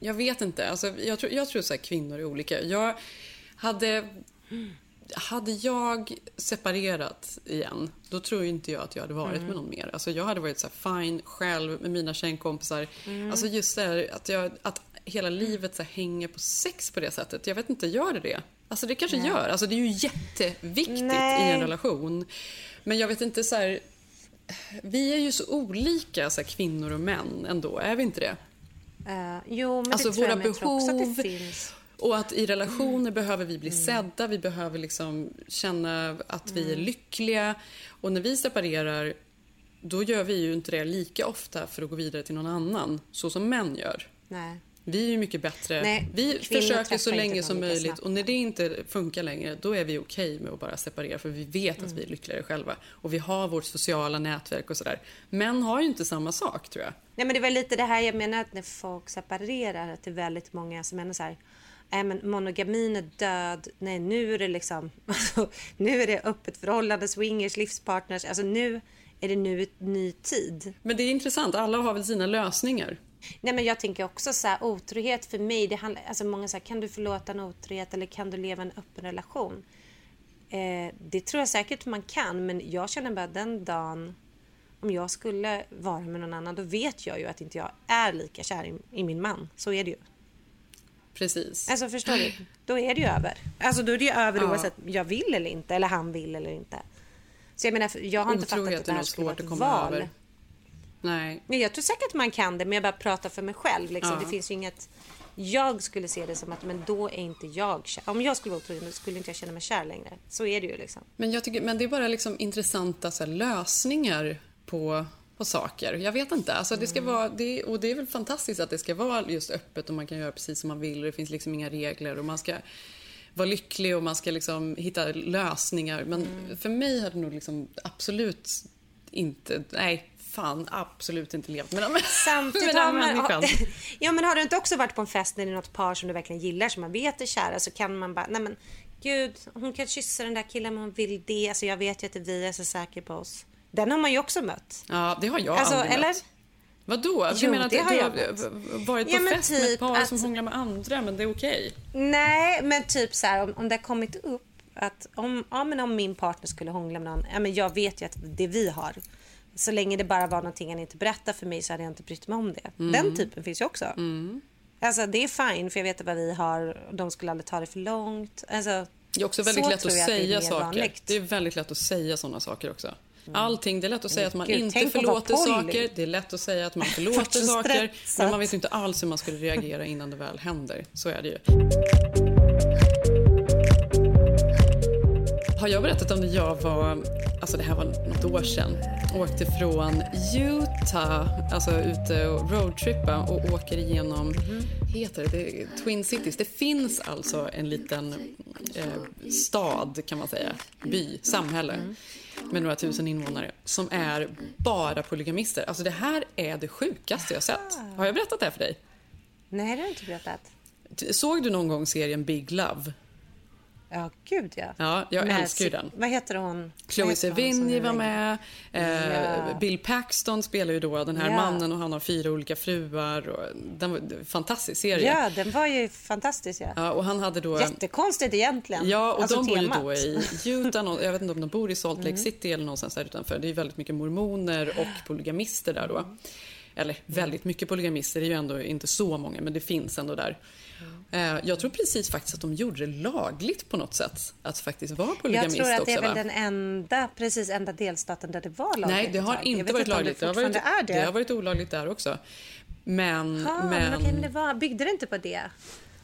Speaker 2: Jag vet inte. Alltså, jag tror, jag tror så här, kvinnor är olika. Jag hade... Hade jag separerat igen, då tror inte jag att jag hade varit
Speaker 1: Mm.
Speaker 2: med någon mer. Alltså jag hade varit så här fine själv med mina tjejkompisar.
Speaker 1: Mm.
Speaker 2: Alltså just det här att, jag, att hela livet så hänger på sex på det sättet. Jag vet inte, gör det det? Alltså det kanske
Speaker 1: Nej.
Speaker 2: gör. Alltså det är ju jätteviktigt i
Speaker 1: Nej.
Speaker 2: en relation. Men jag vet inte så här... Vi är ju så olika, så här, kvinnor och män ändå, är vi inte det?
Speaker 1: Eh, jo, men
Speaker 2: Alltså
Speaker 1: det tror
Speaker 2: våra
Speaker 1: jag, men jag tror också att
Speaker 2: behov
Speaker 1: det finns.
Speaker 2: Och att i relationer
Speaker 1: Mm.
Speaker 2: behöver vi bli sedda, vi behöver liksom känna att vi är
Speaker 1: Mm.
Speaker 2: lyckliga. Och när vi separerar, då gör vi ju inte det lika ofta för att gå vidare till någon annan, så som män gör.
Speaker 1: Nej.
Speaker 2: Vi är ju mycket bättre.
Speaker 1: Nej,
Speaker 2: vi försöker så länge som möjligt
Speaker 1: snabbt.
Speaker 2: och när det inte funkar längre, då är vi okej med att bara separera för vi vet
Speaker 1: Mm.
Speaker 2: att vi är lyckligare själva. Och vi har vårt sociala nätverk och sådär. Män har ju inte samma sak tror jag.
Speaker 1: Nej, men det var lite det här jag menar att när folk separerar att det är väldigt många som menar så här. Nej, men monogamin är död. Nej, nu är det liksom. Alltså, nu är det öppet förhållande, swingers, livspartners. Alltså nu är det nu ett ny tid.
Speaker 2: Men det är intressant, alla har väl sina lösningar.
Speaker 1: Nej, men jag tänker också så här, otrohet för mig, det handlar, alltså många säger kan du förlåta en otrohet eller kan du leva en öppen relation? Eh, det tror jag säkert man kan, men jag känner bara den dagen om jag skulle vara med någon annan, då vet jag ju att inte jag är lika kär i, i min man. Så är det ju.
Speaker 2: Precis.
Speaker 1: Alltså förstår du? Då är det ju över. Alltså då är det ju över
Speaker 2: Ja.
Speaker 1: oavsett jag vill eller inte, eller han vill eller inte. Så jag menar, jag har inte fattat att det
Speaker 2: är
Speaker 1: här skulle vara ett
Speaker 2: att
Speaker 1: val.
Speaker 2: över. Nej.
Speaker 1: Men jag tror säkert man kan det, men jag bara pratar för mig själv. Liksom.
Speaker 2: Ja.
Speaker 1: Det finns ju inget... Jag skulle se det som att men då är inte jag kär. Om jag skulle vara otrogen skulle inte jag känna mig kär längre. Så är det ju liksom.
Speaker 2: Men, jag tycker, men det är bara liksom intressanta så här, lösningar på, på saker. Jag vet inte. Alltså, det ska
Speaker 1: Mm.
Speaker 2: vara, det, och det är väl fantastiskt att det ska vara just öppet och man kan göra precis som man vill och det finns liksom inga regler och man ska vara lycklig och man ska liksom hitta lösningar. Men
Speaker 1: Mm.
Speaker 2: för mig har det nog liksom absolut inte... Nej, fan absolut inte levt med den,
Speaker 1: Samtidigt
Speaker 2: med den
Speaker 1: har man,
Speaker 2: människan.
Speaker 1: ja, men har du inte också varit på en fest när det är något par som du verkligen gillar som man vet är kära så kan man bara, nej men gud, hon kan kyssa den där killen men hon vill det. Alltså jag vet ju att vi är så säkra på oss. Den har man ju också mött.
Speaker 2: Ja, det har jag
Speaker 1: Alltså,
Speaker 2: aldrig
Speaker 1: eller?
Speaker 2: mött. Vadå? Du
Speaker 1: Jo,
Speaker 2: menar att
Speaker 1: det
Speaker 2: du
Speaker 1: har jag
Speaker 2: har varit på
Speaker 1: Ja,
Speaker 2: fest med ett
Speaker 1: typ
Speaker 2: par
Speaker 1: att-
Speaker 2: som hånglar med andra, men det är okej?
Speaker 1: Nej, men typ så här om, om det har kommit upp att om, ja, men om min partner skulle hångla med någon, ja, men jag vet ju att det vi har. Så länge det bara var någonting han inte berättar för mig så hade jag inte brytt mig om det.
Speaker 2: Mm.
Speaker 1: Den typen finns ju också. Alltså det är fine för jag vet vad vi har de skulle aldrig ta det för långt. Alltså,
Speaker 2: Det är också väldigt lätt att
Speaker 1: är
Speaker 2: säga saker.
Speaker 1: vanligt.
Speaker 2: Det är väldigt lätt att säga såna saker också. Allting, det är lätt att säga att man
Speaker 1: Gud,
Speaker 2: inte förlåter saker. Det är lätt att säga att man förlåter saker. Men man vet inte alls hur man skulle reagera innan det väl händer. Så är det ju. Har jag berättat om när jag var, alltså det här var något år sedan, åkte från Utah, alltså ute och roadtrippa och åker igenom, heter det, det Twin Cities. Det finns alltså en liten eh, stad kan man säga, by, samhälle med några tusen invånare som är bara polygamister. Alltså det här är det sjukaste jag sett. Har jag berättat det här för dig?
Speaker 1: Nej, det har du inte berättat.
Speaker 2: Såg du någon gång serien Big Love?
Speaker 1: Ja, gud ja.
Speaker 2: Ja, jag
Speaker 1: Med
Speaker 2: älskar ju den.
Speaker 1: Vad heter hon?
Speaker 2: Chloe Sevigny var
Speaker 1: med?
Speaker 2: med. Eh,
Speaker 1: Ja.
Speaker 2: Bill Paxton spelar ju då den här
Speaker 1: Ja.
Speaker 2: mannen och han har fyra olika fruar. Och den var en fantastisk serie.
Speaker 1: Ja, den var ju fantastisk. Ja.
Speaker 2: Ja, och han hade då...
Speaker 1: Jättekonstigt egentligen.
Speaker 2: Ja, och
Speaker 1: Alltså,
Speaker 2: de bor ju då i Utah. Jag vet inte om de bor i Salt Lake
Speaker 1: Mm.
Speaker 2: City eller någonstans där utanför. Det är väldigt mycket mormoner och polygamister där då. Eller väldigt mycket polygamister, det är ju ändå inte så många, men det finns ändå där. Eh, Jag tror precis faktiskt att de gjorde det lagligt på något sätt att faktiskt vara
Speaker 1: Jag
Speaker 2: polygamist
Speaker 1: tror att det är väl den enda, precis enda delstaten där det var lagligt.
Speaker 2: Nej, det har.
Speaker 1: Jag
Speaker 2: inte varit lagligt. Det har
Speaker 1: fortfarande
Speaker 2: varit,
Speaker 1: är det.
Speaker 2: det har varit olagligt där också. Men...
Speaker 1: Ja, men...
Speaker 2: men
Speaker 1: okej, men det var, byggde det inte på det?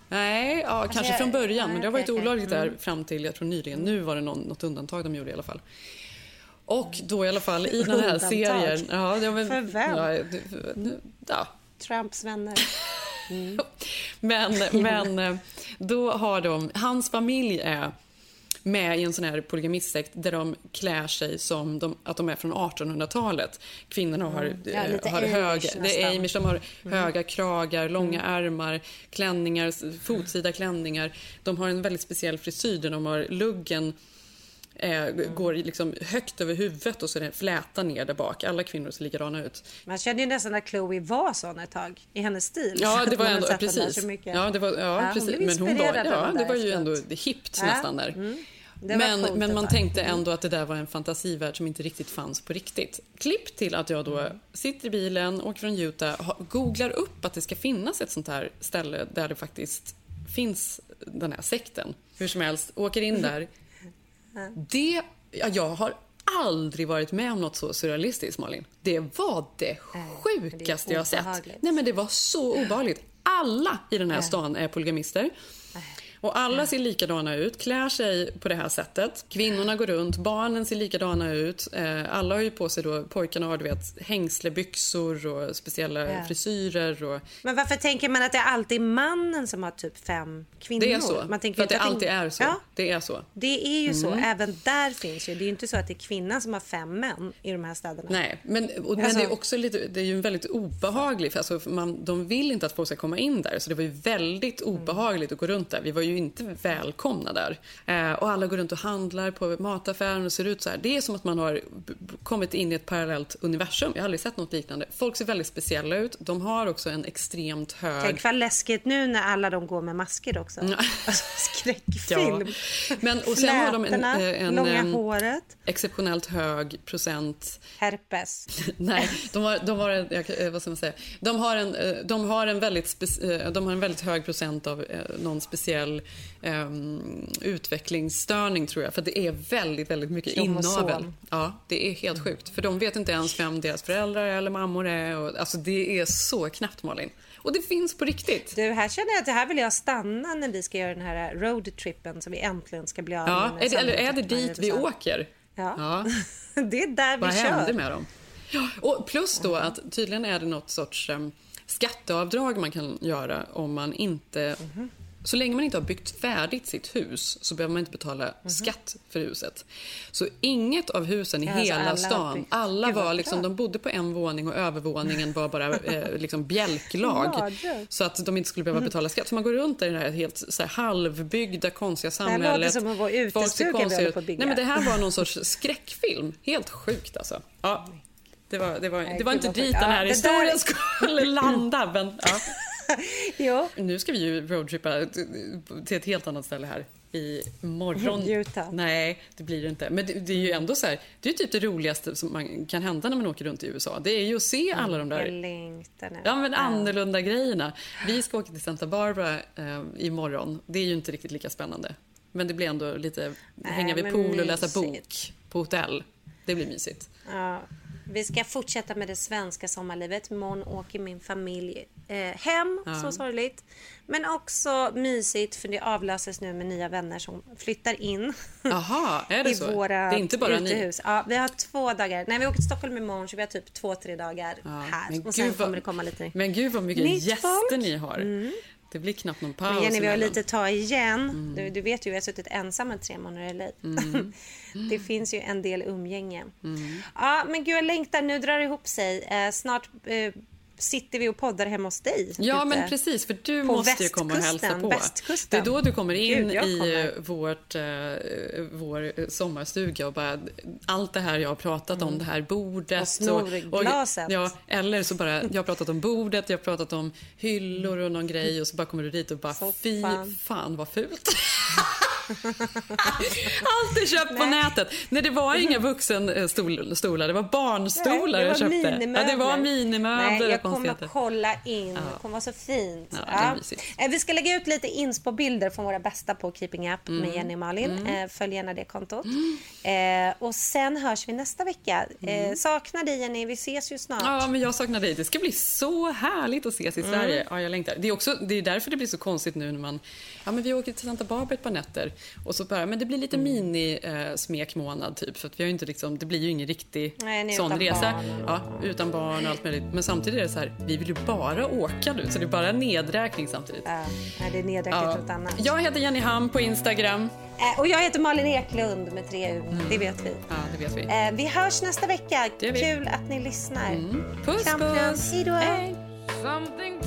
Speaker 2: Nej, ja, kanske
Speaker 1: jag-
Speaker 2: från början.
Speaker 1: nej,
Speaker 2: men det har varit
Speaker 1: okej.
Speaker 2: olagligt där
Speaker 1: Mm.
Speaker 2: fram till, jag tror nyligen. Nu var det någon, något undantag de gjorde i alla fall. Och då i alla fall i den här serien... Ja, var, väl-
Speaker 1: För vem?
Speaker 2: Ja, ja.
Speaker 1: Trumps vänner. Mm.
Speaker 2: Men, men då har de... Hans familj är med i en sån här polygamistsäkt där de klär sig som de, att de är från 1800-talet. Kvinnorna har,
Speaker 1: Mm. Ja,
Speaker 2: eh, har höga, det är. Amish, de har
Speaker 1: Mm.
Speaker 2: höga kragar, långa ärmar, klänningar, fotsida klänningar. De har en väldigt speciell frisyr där de har luggen eh, går liksom högt över huvudet och så är det en fläta ner där bak. Alla kvinnor ser likadana ut.
Speaker 1: Man kände ju nästan att Chloe var sån ett tag i hennes stil.
Speaker 2: Ja, det var ändå, precis. Ja, det var, ja,
Speaker 1: hon
Speaker 2: precis. Men hon var, ja, det var ju ändå hippt
Speaker 1: Ja,
Speaker 2: nästan där.
Speaker 1: mm.
Speaker 2: Men,
Speaker 1: coolt
Speaker 2: men man tänkte
Speaker 1: Mm.
Speaker 2: ändå att det där var en fantasivärld som inte riktigt fanns på riktigt. Klipp till att jag då
Speaker 1: Mm.
Speaker 2: sitter i bilen, åker från Utah, googlar upp att det ska finnas ett sånt här ställe där det faktiskt finns den här sekten. Hur som helst, åker in där. Det, ja, jag har aldrig varit med om något så surrealistiskt, Malin. Det var det sjukaste jag har sett. Nej, men det var så obehagligt. Alla i den här stan är polygamister. Och alla ser likadana ut, klär sig på det här sättet. Kvinnorna går runt, barnen ser likadana ut. Eh, alla har ju på sig då, pojkarna har du vet hängslebyxor och speciella
Speaker 1: Ja.
Speaker 2: frisyrer. Och,
Speaker 1: Men varför tänker man att det är alltid mannen som har typ fem kvinnor?
Speaker 2: det är så.
Speaker 1: Man tänker
Speaker 2: för att det alltid är så.
Speaker 1: Ja,
Speaker 2: Det är så.
Speaker 1: det är ju så.
Speaker 2: Mm.
Speaker 1: Även där finns ju. Det är ju inte så att det är kvinnan som har fem män i de här städerna.
Speaker 2: Nej, men, och, men
Speaker 1: Alltså-
Speaker 2: det är också lite, det är ju en väldigt obehaglig, för alltså, man, de vill inte att folk ska komma in där, så det var ju väldigt
Speaker 1: Mm.
Speaker 2: obehagligt att gå runt där. Vi var ju ju inte välkomna där. Eh, och alla går runt och handlar på mataffären och ser ut så här. Det är som att man har kommit in i ett parallellt universum. Jag har aldrig sett något liknande. Folk ser väldigt speciella ut. De har också en extremt hög...
Speaker 1: Tänk vad läskigt nu när alla de går med masker också. Alltså, skräckfilm.
Speaker 2: Ja. Men, och sen har de en, eh, en,
Speaker 1: långa
Speaker 2: em,
Speaker 1: håret.
Speaker 2: exceptionellt hög procent
Speaker 1: Herpes.
Speaker 2: Nej, de har, de har en, jag, eh, vad ska man säga? De har en, eh, de har en väldigt, eh, de har en väldigt hög procent av eh, någon speciell um, utvecklingsstörning tror jag. För det är väldigt, väldigt mycket inavel. Ja, det är helt sjukt. För de vet inte ens vem deras föräldrar eller mammor är. Och, alltså det är så knappt Malin. Och det finns på riktigt.
Speaker 1: Du, här känner jag att det här vill jag stanna när vi ska göra den här roadtrippen som vi äntligen ska bli av med.
Speaker 2: Ja, är det, eller är det dit vi åker?
Speaker 1: Ja. det är där vi
Speaker 2: Vad
Speaker 1: kör.
Speaker 2: hände med dem? Ja, och plus då att tydligen är det något sorts um, skatteavdrag man kan göra om man inte...
Speaker 1: Mhm.
Speaker 2: Så länge man inte har byggt färdigt sitt hus så behöver man inte betala skatt för huset. Så inget av husen i
Speaker 1: Mhm. Alltså
Speaker 2: hela
Speaker 1: alla
Speaker 2: stan, alla var liksom, de bodde på en våning och övervåningen var bara eh, liksom bjälklag. Så att de inte skulle behöva betala skatt. Så man går runt i det här helt så här, halvbyggda, konstiga
Speaker 1: här låter
Speaker 2: samhället.
Speaker 1: som
Speaker 2: Folk ser
Speaker 1: utestuga vi håller på att bygga.
Speaker 2: Nej men det här var någon sorts skräckfilm. Helt sjukt alltså. Ja. Det var, det var, det var inte dit den här
Speaker 1: det
Speaker 2: historien skulle landa. Men, ja.
Speaker 1: jo.
Speaker 2: Nu ska vi ju roadtrippa till ett helt annat ställe här i morgon.
Speaker 1: Utah.
Speaker 2: Nej, det blir det inte. Men det, det är ju ändå så här, det är typ det roligaste som man kan hända när man åker runt i USA. Det är ju att se alla de där. Ja, men annorlunda grejerna. Vi ska åka till Santa Barbara eh, imorgon. Det är ju inte riktigt lika spännande. Men det blir ändå lite hänga vid pool och läsa
Speaker 1: mysigt.
Speaker 2: bok på hotell. Det blir mysigt.
Speaker 1: Ja, vi ska fortsätta med det svenska sommarlivet. Imorgon åker min familj eh, hem,
Speaker 2: Ja.
Speaker 1: så sorgligt. Men också mysigt för det avlöses nu med nya vänner som flyttar in.
Speaker 2: Jaha, är det
Speaker 1: I
Speaker 2: så?
Speaker 1: våra
Speaker 2: det är inte bara ni?
Speaker 1: utehus. Ja, vi har två dagar. Nej, vi åker till Stockholm imorgon så vi har typ två, tre dagar här.
Speaker 2: men
Speaker 1: Och sen
Speaker 2: gud vad-
Speaker 1: kommer det komma lite
Speaker 2: Men gud vad mycket
Speaker 1: Nytt
Speaker 2: gäster
Speaker 1: folk. Mm.
Speaker 2: ni har. Det blir knappt någon paus
Speaker 1: Men Jenny, vi har lite att ta igen. Du, du vet ju, jag har suttit ensam i tre månader i LA.
Speaker 2: Mm.
Speaker 1: det finns ju en del umgänge.
Speaker 2: Mm.
Speaker 1: Ja, men gud, jag längtar. Nu drar det ihop sig. Eh, snart eh, sitter vi och poddar hemma hos dig.
Speaker 2: Ja, men precis. För du måste ju komma och hälsa på. Det är då du kommer in
Speaker 1: Gud, jag
Speaker 2: i
Speaker 1: kommer.
Speaker 2: Vårt, eh, vår sommarstuga och bara allt det här jag har pratat om, det här bordet.
Speaker 1: Och snorglaset.
Speaker 2: ja, eller så bara, jag har pratat om bordet, jag har pratat om hyllor och någon grej och så bara kommer du dit och bara fy
Speaker 1: Soffan.
Speaker 2: fan vad fult. Allt är köpt på nätet. Nej, det var inga vuxenstolar, det var barnstolar
Speaker 1: Nej, det
Speaker 2: jag
Speaker 1: var
Speaker 2: köpte.
Speaker 1: minimöbler.
Speaker 2: Ja, det var minimöbler
Speaker 1: Nej,
Speaker 2: och
Speaker 1: jag kommer
Speaker 2: konstigheter.
Speaker 1: kolla in.
Speaker 2: Ja.
Speaker 1: Det kommer vara så fint.
Speaker 2: Ja, mysigt.
Speaker 1: Eh, Vi ska lägga ut lite inspo-bilder från våra bästa på Keeping Up
Speaker 2: Mm.
Speaker 1: med Jenny och Malin.
Speaker 2: Mm.
Speaker 1: Eh, Följ gärna det kontot. Eh, och sen hörs vi nästa vecka. Eh, saknar dig Jenny, vi ses ju snart.
Speaker 2: Mm. Ja, men jag saknar dig. Det ska bli så härligt att ses i
Speaker 1: Mm.
Speaker 2: Sverige. Ja, jag längtar. Det är, också, det är därför det blir så konstigt nu när man... Ja, men vi åker till Santa Barbara ett par nätter och så bara, men det blir lite
Speaker 1: Mm.
Speaker 2: mini-smekmånad typ. För att vi har inte liksom, det blir ju ingen riktig
Speaker 1: Nej,
Speaker 2: sån
Speaker 1: utan
Speaker 2: resa.
Speaker 1: barn.
Speaker 2: Ja, utan barn och allt möjligt. Men samtidigt är det så här, vi vill ju bara åka nu. Så det är bara nedräkning samtidigt.
Speaker 1: Ja, det är nedräknat
Speaker 2: Ja.
Speaker 1: annat.
Speaker 2: Jag heter Jenny Ham på Instagram.
Speaker 1: Eh, och jag heter Malin Eklund med tre U. Det vet vi.
Speaker 2: Ja, det vet vi.
Speaker 1: Eh, vi hörs nästa vecka. Kul att ni lyssnar.
Speaker 2: Puss,
Speaker 1: Kram,
Speaker 2: puss.
Speaker 1: Hej då.
Speaker 9: Something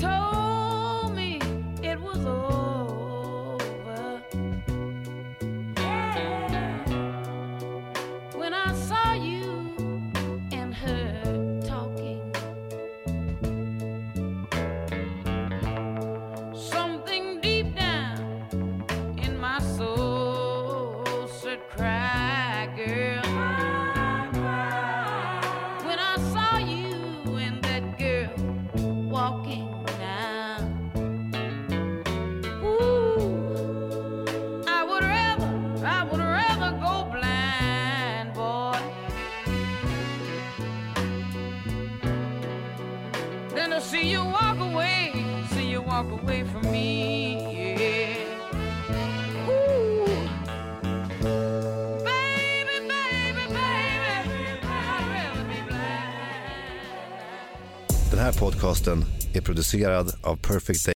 Speaker 10: är producerad av Perfect Day.